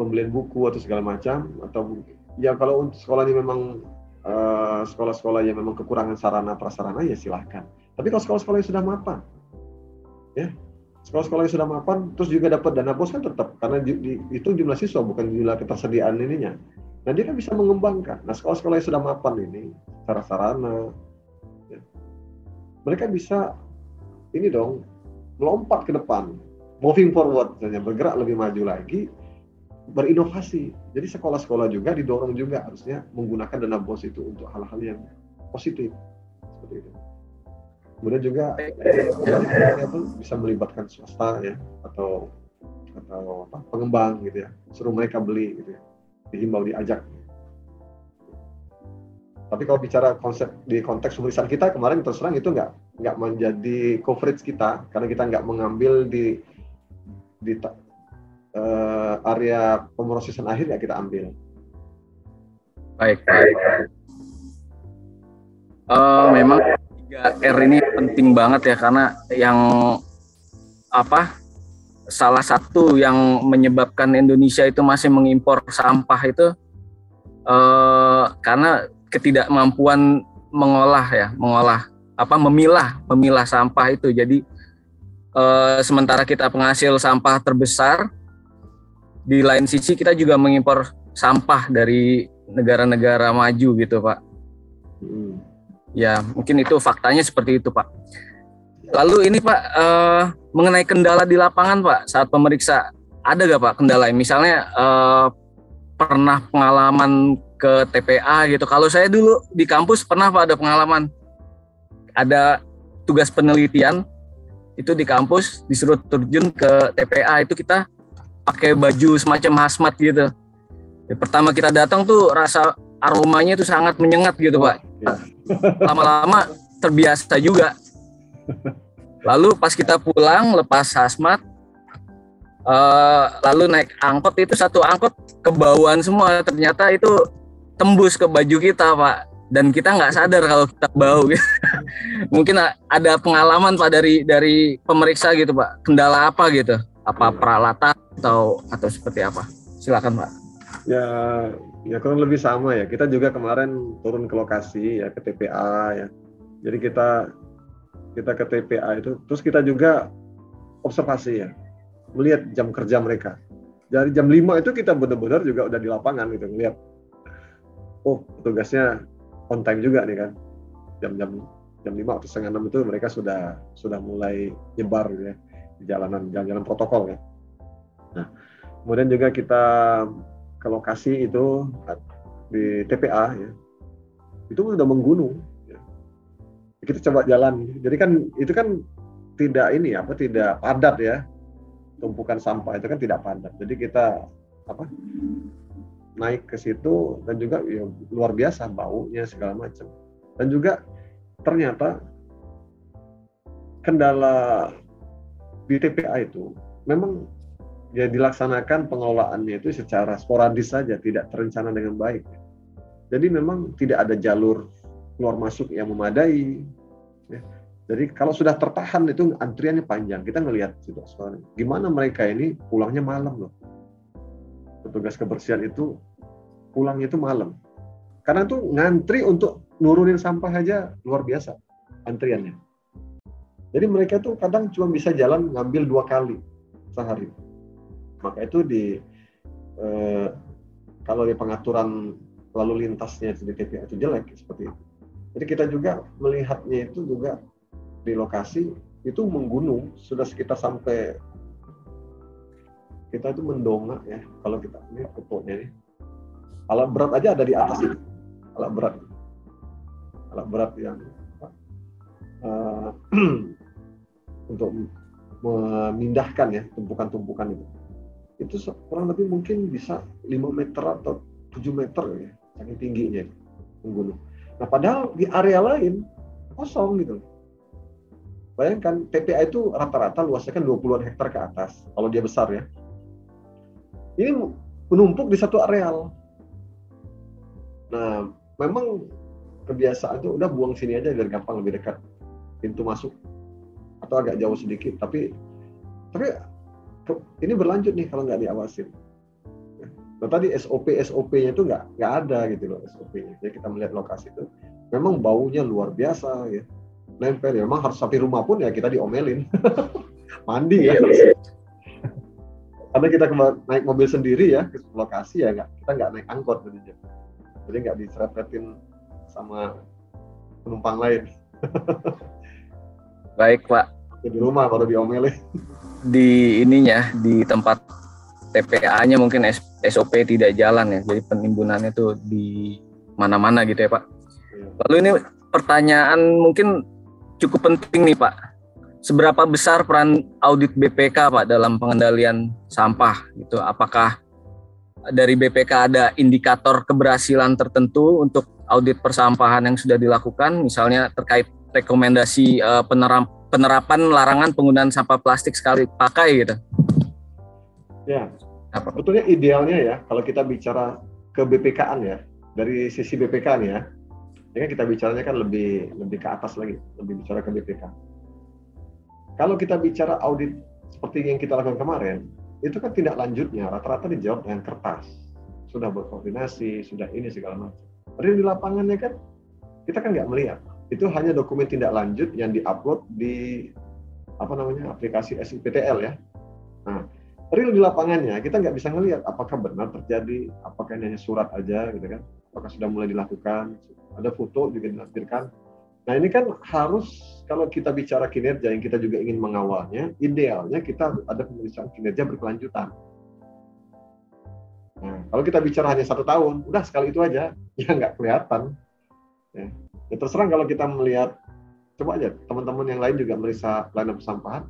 pembelian buku atau segala macam atau ya kalau untuk sekolah ini memang eh, sekolah-sekolah yang memang kekurangan sarana prasarana ya silahkan. Tapi kalau sekolah-sekolah yang sudah mapan, ya sekolah-sekolah yang sudah mapan terus juga dapat dana bos kan tetap karena di, di, itu jumlah siswa bukan jumlah ketersediaan ininya. Nah dia kan bisa mengembangkan. Nah sekolah-sekolah yang sudah mapan ini secara sarana, ya, mereka bisa ini dong melompat ke depan, moving forward, misalnya bergerak lebih maju lagi, berinovasi. Jadi sekolah-sekolah juga didorong juga harusnya menggunakan dana bos itu untuk hal-hal yang positif seperti itu kemudian juga ya, bisa melibatkan swasta ya atau atau apa, pengembang gitu ya suruh mereka beli gitu ya dihimbau diajak tapi kalau bicara konsep di konteks tulisan kita kemarin terus terang itu nggak nggak menjadi coverage kita karena kita nggak mengambil di di uh, area pemrosesan akhir ya kita ambil. Baik, baik. Uh, memang 3R ini penting banget ya karena yang apa salah satu yang menyebabkan Indonesia itu masih mengimpor sampah itu eh, karena ketidakmampuan mengolah ya mengolah apa memilah memilah sampah itu jadi eh, sementara kita penghasil sampah terbesar di lain sisi kita juga mengimpor sampah dari negara-negara maju gitu pak. Hmm. Ya, mungkin itu faktanya seperti itu, Pak. Lalu ini Pak, uh, mengenai kendala di lapangan Pak saat pemeriksa, ada gak Pak kendala? Misalnya uh, pernah pengalaman ke TPA gitu. Kalau saya dulu di kampus pernah Pak ada pengalaman, ada tugas penelitian itu di kampus disuruh terjun ke TPA itu kita pakai baju semacam hazmat gitu. Ya, pertama kita datang tuh rasa aromanya itu sangat menyengat gitu Pak. Lama-lama terbiasa juga. Lalu pas kita pulang lepas hazmat, uh, lalu naik angkot itu satu angkot kebauan semua. Ternyata itu tembus ke baju kita pak. Dan kita nggak sadar kalau kita bau. Mungkin ada pengalaman pak dari dari pemeriksa gitu pak. Kendala apa gitu? Apa peralatan atau atau seperti apa? Silakan pak. Ya Ya kurang lebih sama ya. Kita juga kemarin turun ke lokasi ya ke TPA ya. Jadi kita kita ke TPA itu terus kita juga observasi ya. Melihat jam kerja mereka. Dari jam 5 itu kita benar-benar juga udah di lapangan gitu ngeliat oh tugasnya on time juga nih kan. Jam-jam jam 5 atau setengah 6 itu mereka sudah sudah mulai nyebar gitu ya di jalanan jalan-jalan protokol ya. Nah, kemudian juga kita ke lokasi itu di TPA ya. itu udah menggunung. Ya. Kita coba jalan. Jadi kan itu kan tidak ini apa tidak padat ya tumpukan sampah itu kan tidak padat. Jadi kita apa naik ke situ dan juga ya, luar biasa baunya segala macam. Dan juga ternyata kendala di TPA itu memang ya dilaksanakan pengelolaannya itu secara sporadis saja, tidak terencana dengan baik. Jadi memang tidak ada jalur keluar masuk yang memadai. Ya. Jadi kalau sudah tertahan itu antriannya panjang. Kita ngelihat situasi gimana mereka ini pulangnya malam loh. Petugas kebersihan itu pulangnya itu malam. Karena itu ngantri untuk nurunin sampah aja luar biasa antriannya. Jadi mereka tuh kadang cuma bisa jalan ngambil dua kali sehari. Maka itu di eh, kalau di pengaturan lalu lintasnya di TPA itu jelek seperti itu. Jadi kita juga melihatnya itu juga di lokasi itu menggunung sudah sekitar sampai kita itu mendongak ya kalau kita ini fotonya ini alat berat aja ada di atas ini alat berat. Alat berat yang uh, untuk memindahkan ya tumpukan-tumpukan itu itu kurang lebih mungkin bisa 5 meter atau 7 meter ya saking tingginya menggunung. Nah padahal di area lain kosong gitu Bayangkan TPA itu rata-rata luasnya kan 20-an hektar ke atas kalau dia besar ya. Ini menumpuk di satu areal. Nah, memang kebiasaan itu udah buang sini aja biar gampang lebih dekat pintu masuk atau agak jauh sedikit. Tapi tapi ini berlanjut nih kalau nggak diawasin. Nah, tadi SOP SOP-nya itu nggak nggak ada gitu loh SOP-nya. Jadi kita melihat lokasi itu, memang baunya luar biasa ya. Nempel ya. Memang harus sampai rumah pun ya kita diomelin. Mandi ya. Karena kita naik mobil sendiri ya ke lokasi ya nggak kita nggak naik angkot jadi jadi nggak diseretin sama penumpang lain. Baik pak. Di rumah baru diomelin di ininya di tempat TPA-nya mungkin SOP tidak jalan ya jadi penimbunannya tuh di mana-mana gitu ya pak iya. lalu ini pertanyaan mungkin cukup penting nih Pak. Seberapa besar peran audit BPK Pak dalam pengendalian sampah gitu? Apakah dari BPK ada indikator keberhasilan tertentu untuk audit persampahan yang sudah dilakukan, misalnya terkait rekomendasi uh, penerap, penerapan larangan penggunaan sampah plastik sekali pakai gitu? Ya, Apa? betulnya idealnya ya kalau kita bicara ke BPK-an ya, dari sisi BPK nih ya, ini kan kita bicaranya kan lebih lebih ke atas lagi, lebih bicara ke BPK. Kalau kita bicara audit seperti yang kita lakukan kemarin, itu kan tindak lanjutnya rata-rata dijawab dengan kertas. Sudah berkoordinasi, sudah ini segala macam. Tapi di lapangannya kan kita kan nggak melihat. Itu hanya dokumen tindak lanjut yang diupload di apa namanya aplikasi SIPTL ya. Nah, real di lapangannya kita nggak bisa ngelihat apakah benar terjadi, apakah ini hanya surat aja gitu kan, apakah sudah mulai dilakukan, ada foto juga dilampirkan. Nah ini kan harus kalau kita bicara kinerja yang kita juga ingin mengawalnya, idealnya kita ada pemeriksaan kinerja berkelanjutan. Nah, kalau kita bicara hanya satu tahun, udah sekali itu aja, ya nggak kelihatan. Ya. Ya terserah kalau kita melihat, coba aja teman-teman yang lain juga merisa pelayanan persampahan,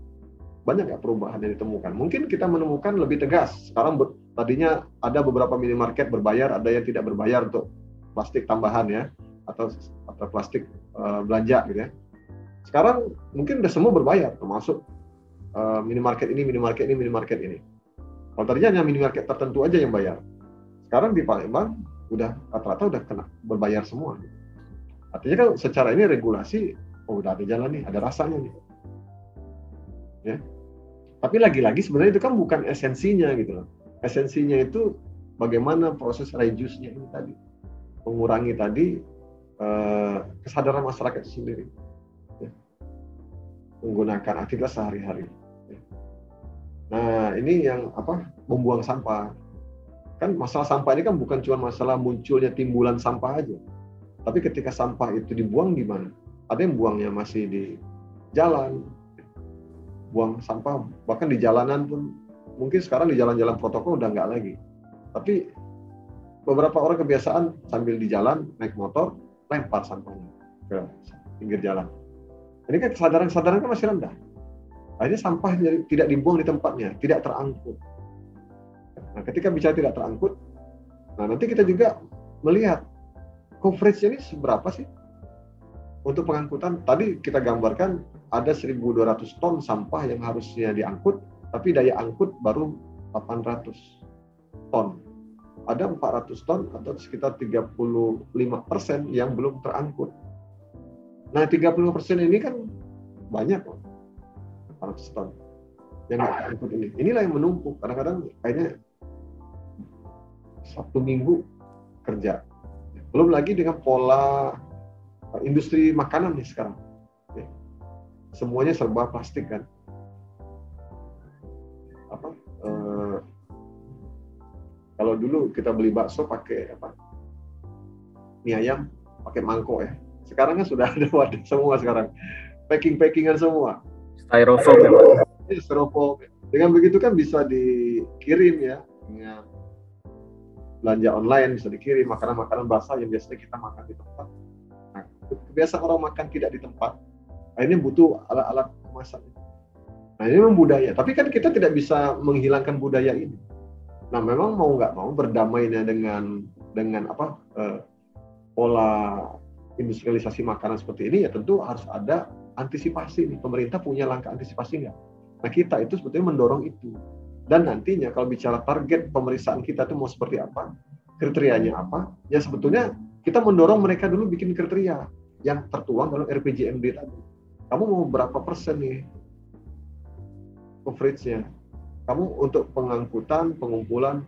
banyak nggak perubahan yang ditemukan. Mungkin kita menemukan lebih tegas. Sekarang tadinya ada beberapa minimarket berbayar, ada yang tidak berbayar untuk plastik tambahan ya atau atau plastik uh, belanja gitu ya. Sekarang mungkin udah semua berbayar, termasuk uh, minimarket ini, minimarket ini, minimarket ini. Kalau tadinya hanya minimarket tertentu aja yang bayar. Sekarang di Palembang udah rata-rata udah kena berbayar semua. Artinya kan secara ini regulasi oh udah ada jalan nih, ada rasanya nih. Ya. Tapi lagi-lagi sebenarnya itu kan bukan esensinya gitu loh. Esensinya itu bagaimana proses reduce-nya ini tadi. Mengurangi tadi Eh, kesadaran masyarakat itu sendiri ya. menggunakan aktivitas sehari-hari. Ya. Nah ini yang apa membuang sampah kan masalah sampah ini kan bukan cuma masalah munculnya timbulan sampah aja, tapi ketika sampah itu dibuang di mana? Ada yang buangnya masih di jalan, buang sampah bahkan di jalanan pun mungkin sekarang di jalan-jalan protokol udah nggak lagi. Tapi beberapa orang kebiasaan sambil di jalan naik motor lempar sampahnya ke pinggir jalan. Ini kan kesadaran-kesadaran kan masih rendah. Akhirnya sampah tidak dibuang di tempatnya, tidak terangkut. Nah, ketika bicara tidak terangkut, nah nanti kita juga melihat coverage ini seberapa sih untuk pengangkutan. Tadi kita gambarkan ada 1.200 ton sampah yang harusnya diangkut, tapi daya angkut baru 800 ton. Ada 400 ton atau sekitar 35 persen yang belum terangkut. Nah, 30 persen ini kan banyak loh. 400 ton yang nggak terangkut ini. Inilah yang menumpuk. Kadang-kadang kayaknya Sabtu Minggu kerja. Belum lagi dengan pola industri makanan nih sekarang. Semuanya serba plastik kan. Apa? Eh, kalau dulu kita beli bakso pakai apa? Mie ayam pakai mangkok ya. Sekarang kan sudah ada wadah semua sekarang. Packing-packingan semua. Styrofoam ya, Pak. Styrofoam. Dengan begitu kan bisa dikirim ya dengan belanja online bisa dikirim makanan-makanan basah yang biasanya kita makan di tempat. Nah, kebiasaan orang makan tidak di tempat, akhirnya butuh alat-alat kemasan. Nah ini memang budaya, tapi kan kita tidak bisa menghilangkan budaya ini. Nah memang mau nggak mau berdamainya dengan dengan apa eh, pola industrialisasi makanan seperti ini ya tentu harus ada antisipasi nih. Pemerintah punya langkah antisipasi nggak? Nah kita itu sebetulnya mendorong itu. Dan nantinya kalau bicara target pemeriksaan kita itu mau seperti apa, kriterianya apa, ya sebetulnya kita mendorong mereka dulu bikin kriteria yang tertuang dalam RPJMD tadi. Kamu mau berapa persen nih coverage-nya? Kamu untuk pengangkutan, pengumpulan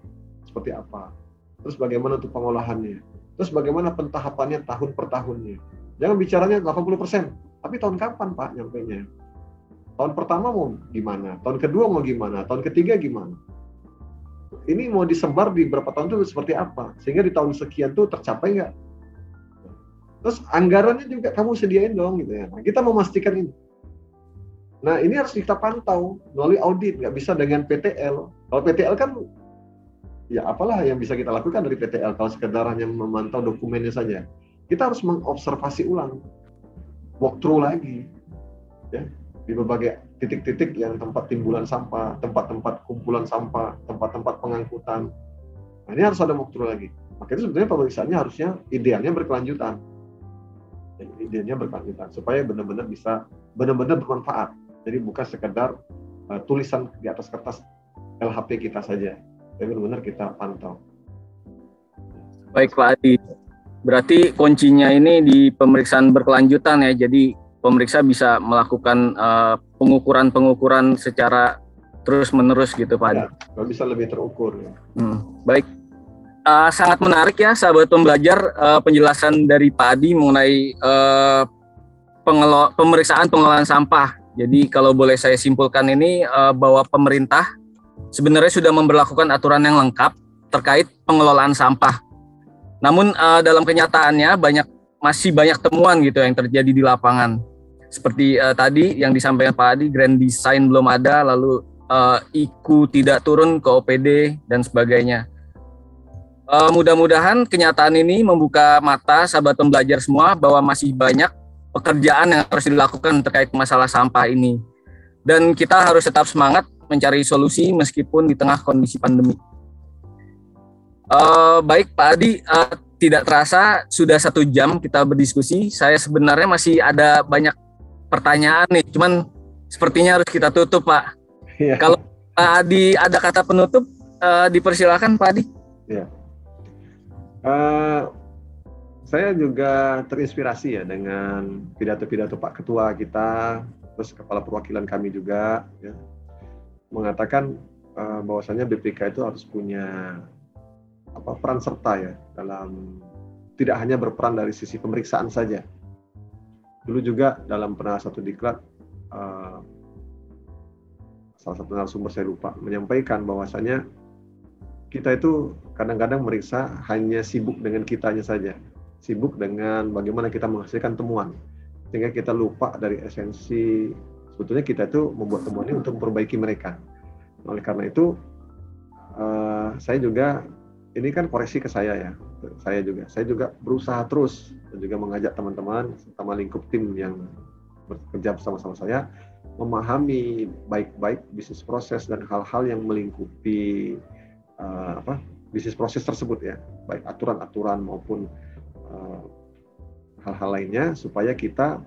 seperti apa? Terus bagaimana untuk pengolahannya? Terus bagaimana pentahapannya tahun per tahunnya? Jangan bicaranya 80 persen, tapi tahun kapan Pak nyampainya? Tahun pertama mau gimana? Tahun kedua mau gimana? Tahun ketiga gimana? Ini mau disebar di berapa tahun itu seperti apa? Sehingga di tahun sekian tuh tercapai nggak? Terus anggarannya juga kamu sediain dong gitu ya. Nah, kita memastikan ini. Nah ini harus kita pantau melalui audit, nggak bisa dengan PTL. Kalau PTL kan ya apalah yang bisa kita lakukan dari PTL kalau sekedar hanya memantau dokumennya saja. Kita harus mengobservasi ulang, walkthrough lagi, ya di berbagai titik-titik yang tempat timbulan sampah, tempat-tempat kumpulan sampah, tempat-tempat pengangkutan. Nah, ini harus ada walkthrough lagi. Makanya sebetulnya pemeriksaannya harusnya idealnya berkelanjutan. Idealnya berkelanjutan supaya benar-benar bisa benar-benar bermanfaat. Jadi bukan sekedar uh, tulisan di atas kertas LHP kita saja, tapi benar-benar kita pantau. Baik Pak Adi, berarti kuncinya ini di pemeriksaan berkelanjutan ya. Jadi pemeriksa bisa melakukan uh, pengukuran-pengukuran secara terus-menerus gitu Pak Adi. Ya, bisa lebih terukur. Ya. Hmm, baik, uh, sangat menarik ya sahabat pembelajar uh, penjelasan dari Pak Adi mengenai uh, pengelo pemeriksaan pengelolaan sampah. Jadi kalau boleh saya simpulkan ini uh, bahwa pemerintah sebenarnya sudah memperlakukan aturan yang lengkap terkait pengelolaan sampah. Namun uh, dalam kenyataannya banyak masih banyak temuan gitu yang terjadi di lapangan seperti uh, tadi yang disampaikan Pak Adi, grand design belum ada, lalu uh, IKU tidak turun ke OPD dan sebagainya. Uh, mudah-mudahan kenyataan ini membuka mata sahabat pembelajar semua bahwa masih banyak pekerjaan yang harus dilakukan terkait masalah sampah ini. Dan kita harus tetap semangat mencari solusi meskipun di tengah kondisi pandemi. Uh, baik Pak Adi, uh, tidak terasa sudah satu jam kita berdiskusi. Saya sebenarnya masih ada banyak pertanyaan nih, cuman sepertinya harus kita tutup Pak. Ya. Kalau Pak Adi ada kata penutup, uh, dipersilakan Pak Adi. Ya. Uh, saya juga terinspirasi ya dengan pidato-pidato Pak Ketua kita, terus Kepala Perwakilan kami juga, ya, mengatakan uh, bahwasannya BPK itu harus punya apa peran serta ya dalam tidak hanya berperan dari sisi pemeriksaan saja, dulu juga dalam pernah satu diklat uh, salah satu narasumber saya lupa menyampaikan bahwasanya kita itu kadang-kadang meriksa hanya sibuk dengan kitanya saja. Sibuk dengan bagaimana kita menghasilkan temuan. Sehingga kita lupa dari esensi sebetulnya kita itu membuat temuan ini untuk memperbaiki mereka. Oleh karena itu uh, saya juga ini kan koreksi ke saya ya, saya juga, saya juga berusaha terus dan juga mengajak teman-teman, terutama lingkup tim yang bekerja bersama-sama saya, memahami baik-baik bisnis proses dan hal-hal yang melingkupi uh, apa bisnis proses tersebut ya, baik aturan-aturan maupun uh, hal-hal lainnya supaya kita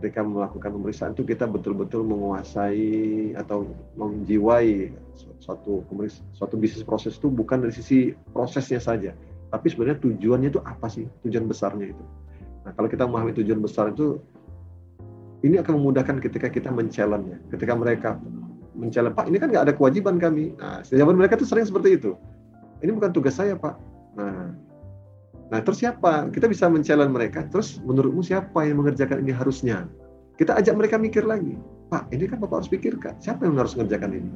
ketika melakukan pemeriksaan itu kita betul-betul menguasai atau menjiwai suatu suatu bisnis proses itu bukan dari sisi prosesnya saja, tapi sebenarnya tujuannya itu apa sih tujuan besarnya itu. Nah kalau kita memahami tujuan besar itu, ini akan memudahkan ketika kita men-challenge ketika mereka men-challenge, Pak ini kan nggak ada kewajiban kami. Nah jawaban mereka itu sering seperti itu. Ini bukan tugas saya Pak. Nah Nah, terus siapa? Kita bisa men-challenge mereka. Terus menurutmu siapa yang mengerjakan ini harusnya? Kita ajak mereka mikir lagi. Pak, ini kan Bapak harus pikirkan. Siapa yang harus mengerjakan ini?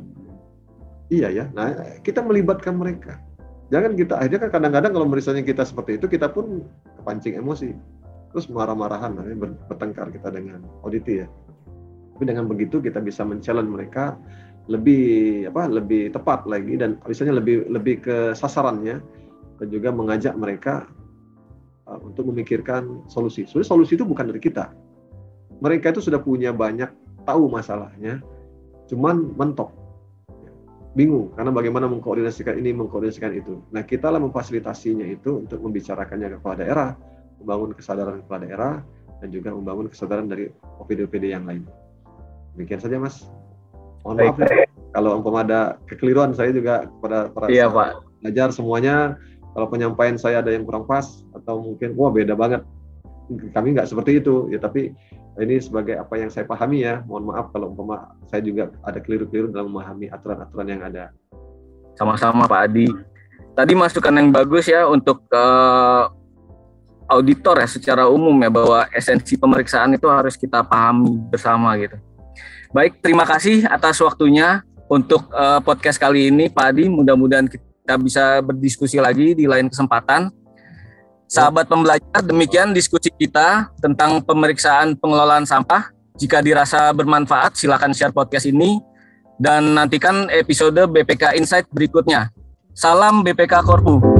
Iya ya. Nah, kita melibatkan mereka. Jangan kita akhirnya kan kadang-kadang kalau misalnya kita seperti itu kita pun kepancing emosi. Terus marah-marahan, bertengkar kita dengan auditi ya. Tapi dengan begitu kita bisa men-challenge mereka lebih apa lebih tepat lagi dan misalnya lebih lebih ke sasarannya dan juga mengajak mereka Uh, untuk memikirkan solusi. Sebenarnya solusi itu bukan dari kita. Mereka itu sudah punya banyak tahu masalahnya, cuman mentok. Bingung karena bagaimana mengkoordinasikan ini, mengkoordinasikan itu. Nah, kita lah memfasilitasinya itu untuk membicarakannya ke kepala daerah, membangun kesadaran kepala daerah, dan juga membangun kesadaran dari OPD-OPD yang lain. Demikian saja, Mas. Mohon maaf ya, kalau umpama ada kekeliruan saya juga kepada para iya, Pak. belajar semuanya kalau penyampaian saya ada yang kurang pas atau mungkin wah beda banget kami nggak seperti itu ya tapi ini sebagai apa yang saya pahami ya mohon maaf kalau umpama saya juga ada keliru-keliru dalam memahami aturan-aturan yang ada sama-sama Pak Adi tadi masukan yang bagus ya untuk uh, auditor ya secara umum ya bahwa esensi pemeriksaan itu harus kita pahami bersama gitu baik terima kasih atas waktunya untuk uh, podcast kali ini Pak Adi mudah-mudahan kita bisa berdiskusi lagi di lain kesempatan. Sahabat pembelajar, demikian diskusi kita tentang pemeriksaan pengelolaan sampah. Jika dirasa bermanfaat, silakan share podcast ini dan nantikan episode BPK Insight berikutnya. Salam BPK Korpu.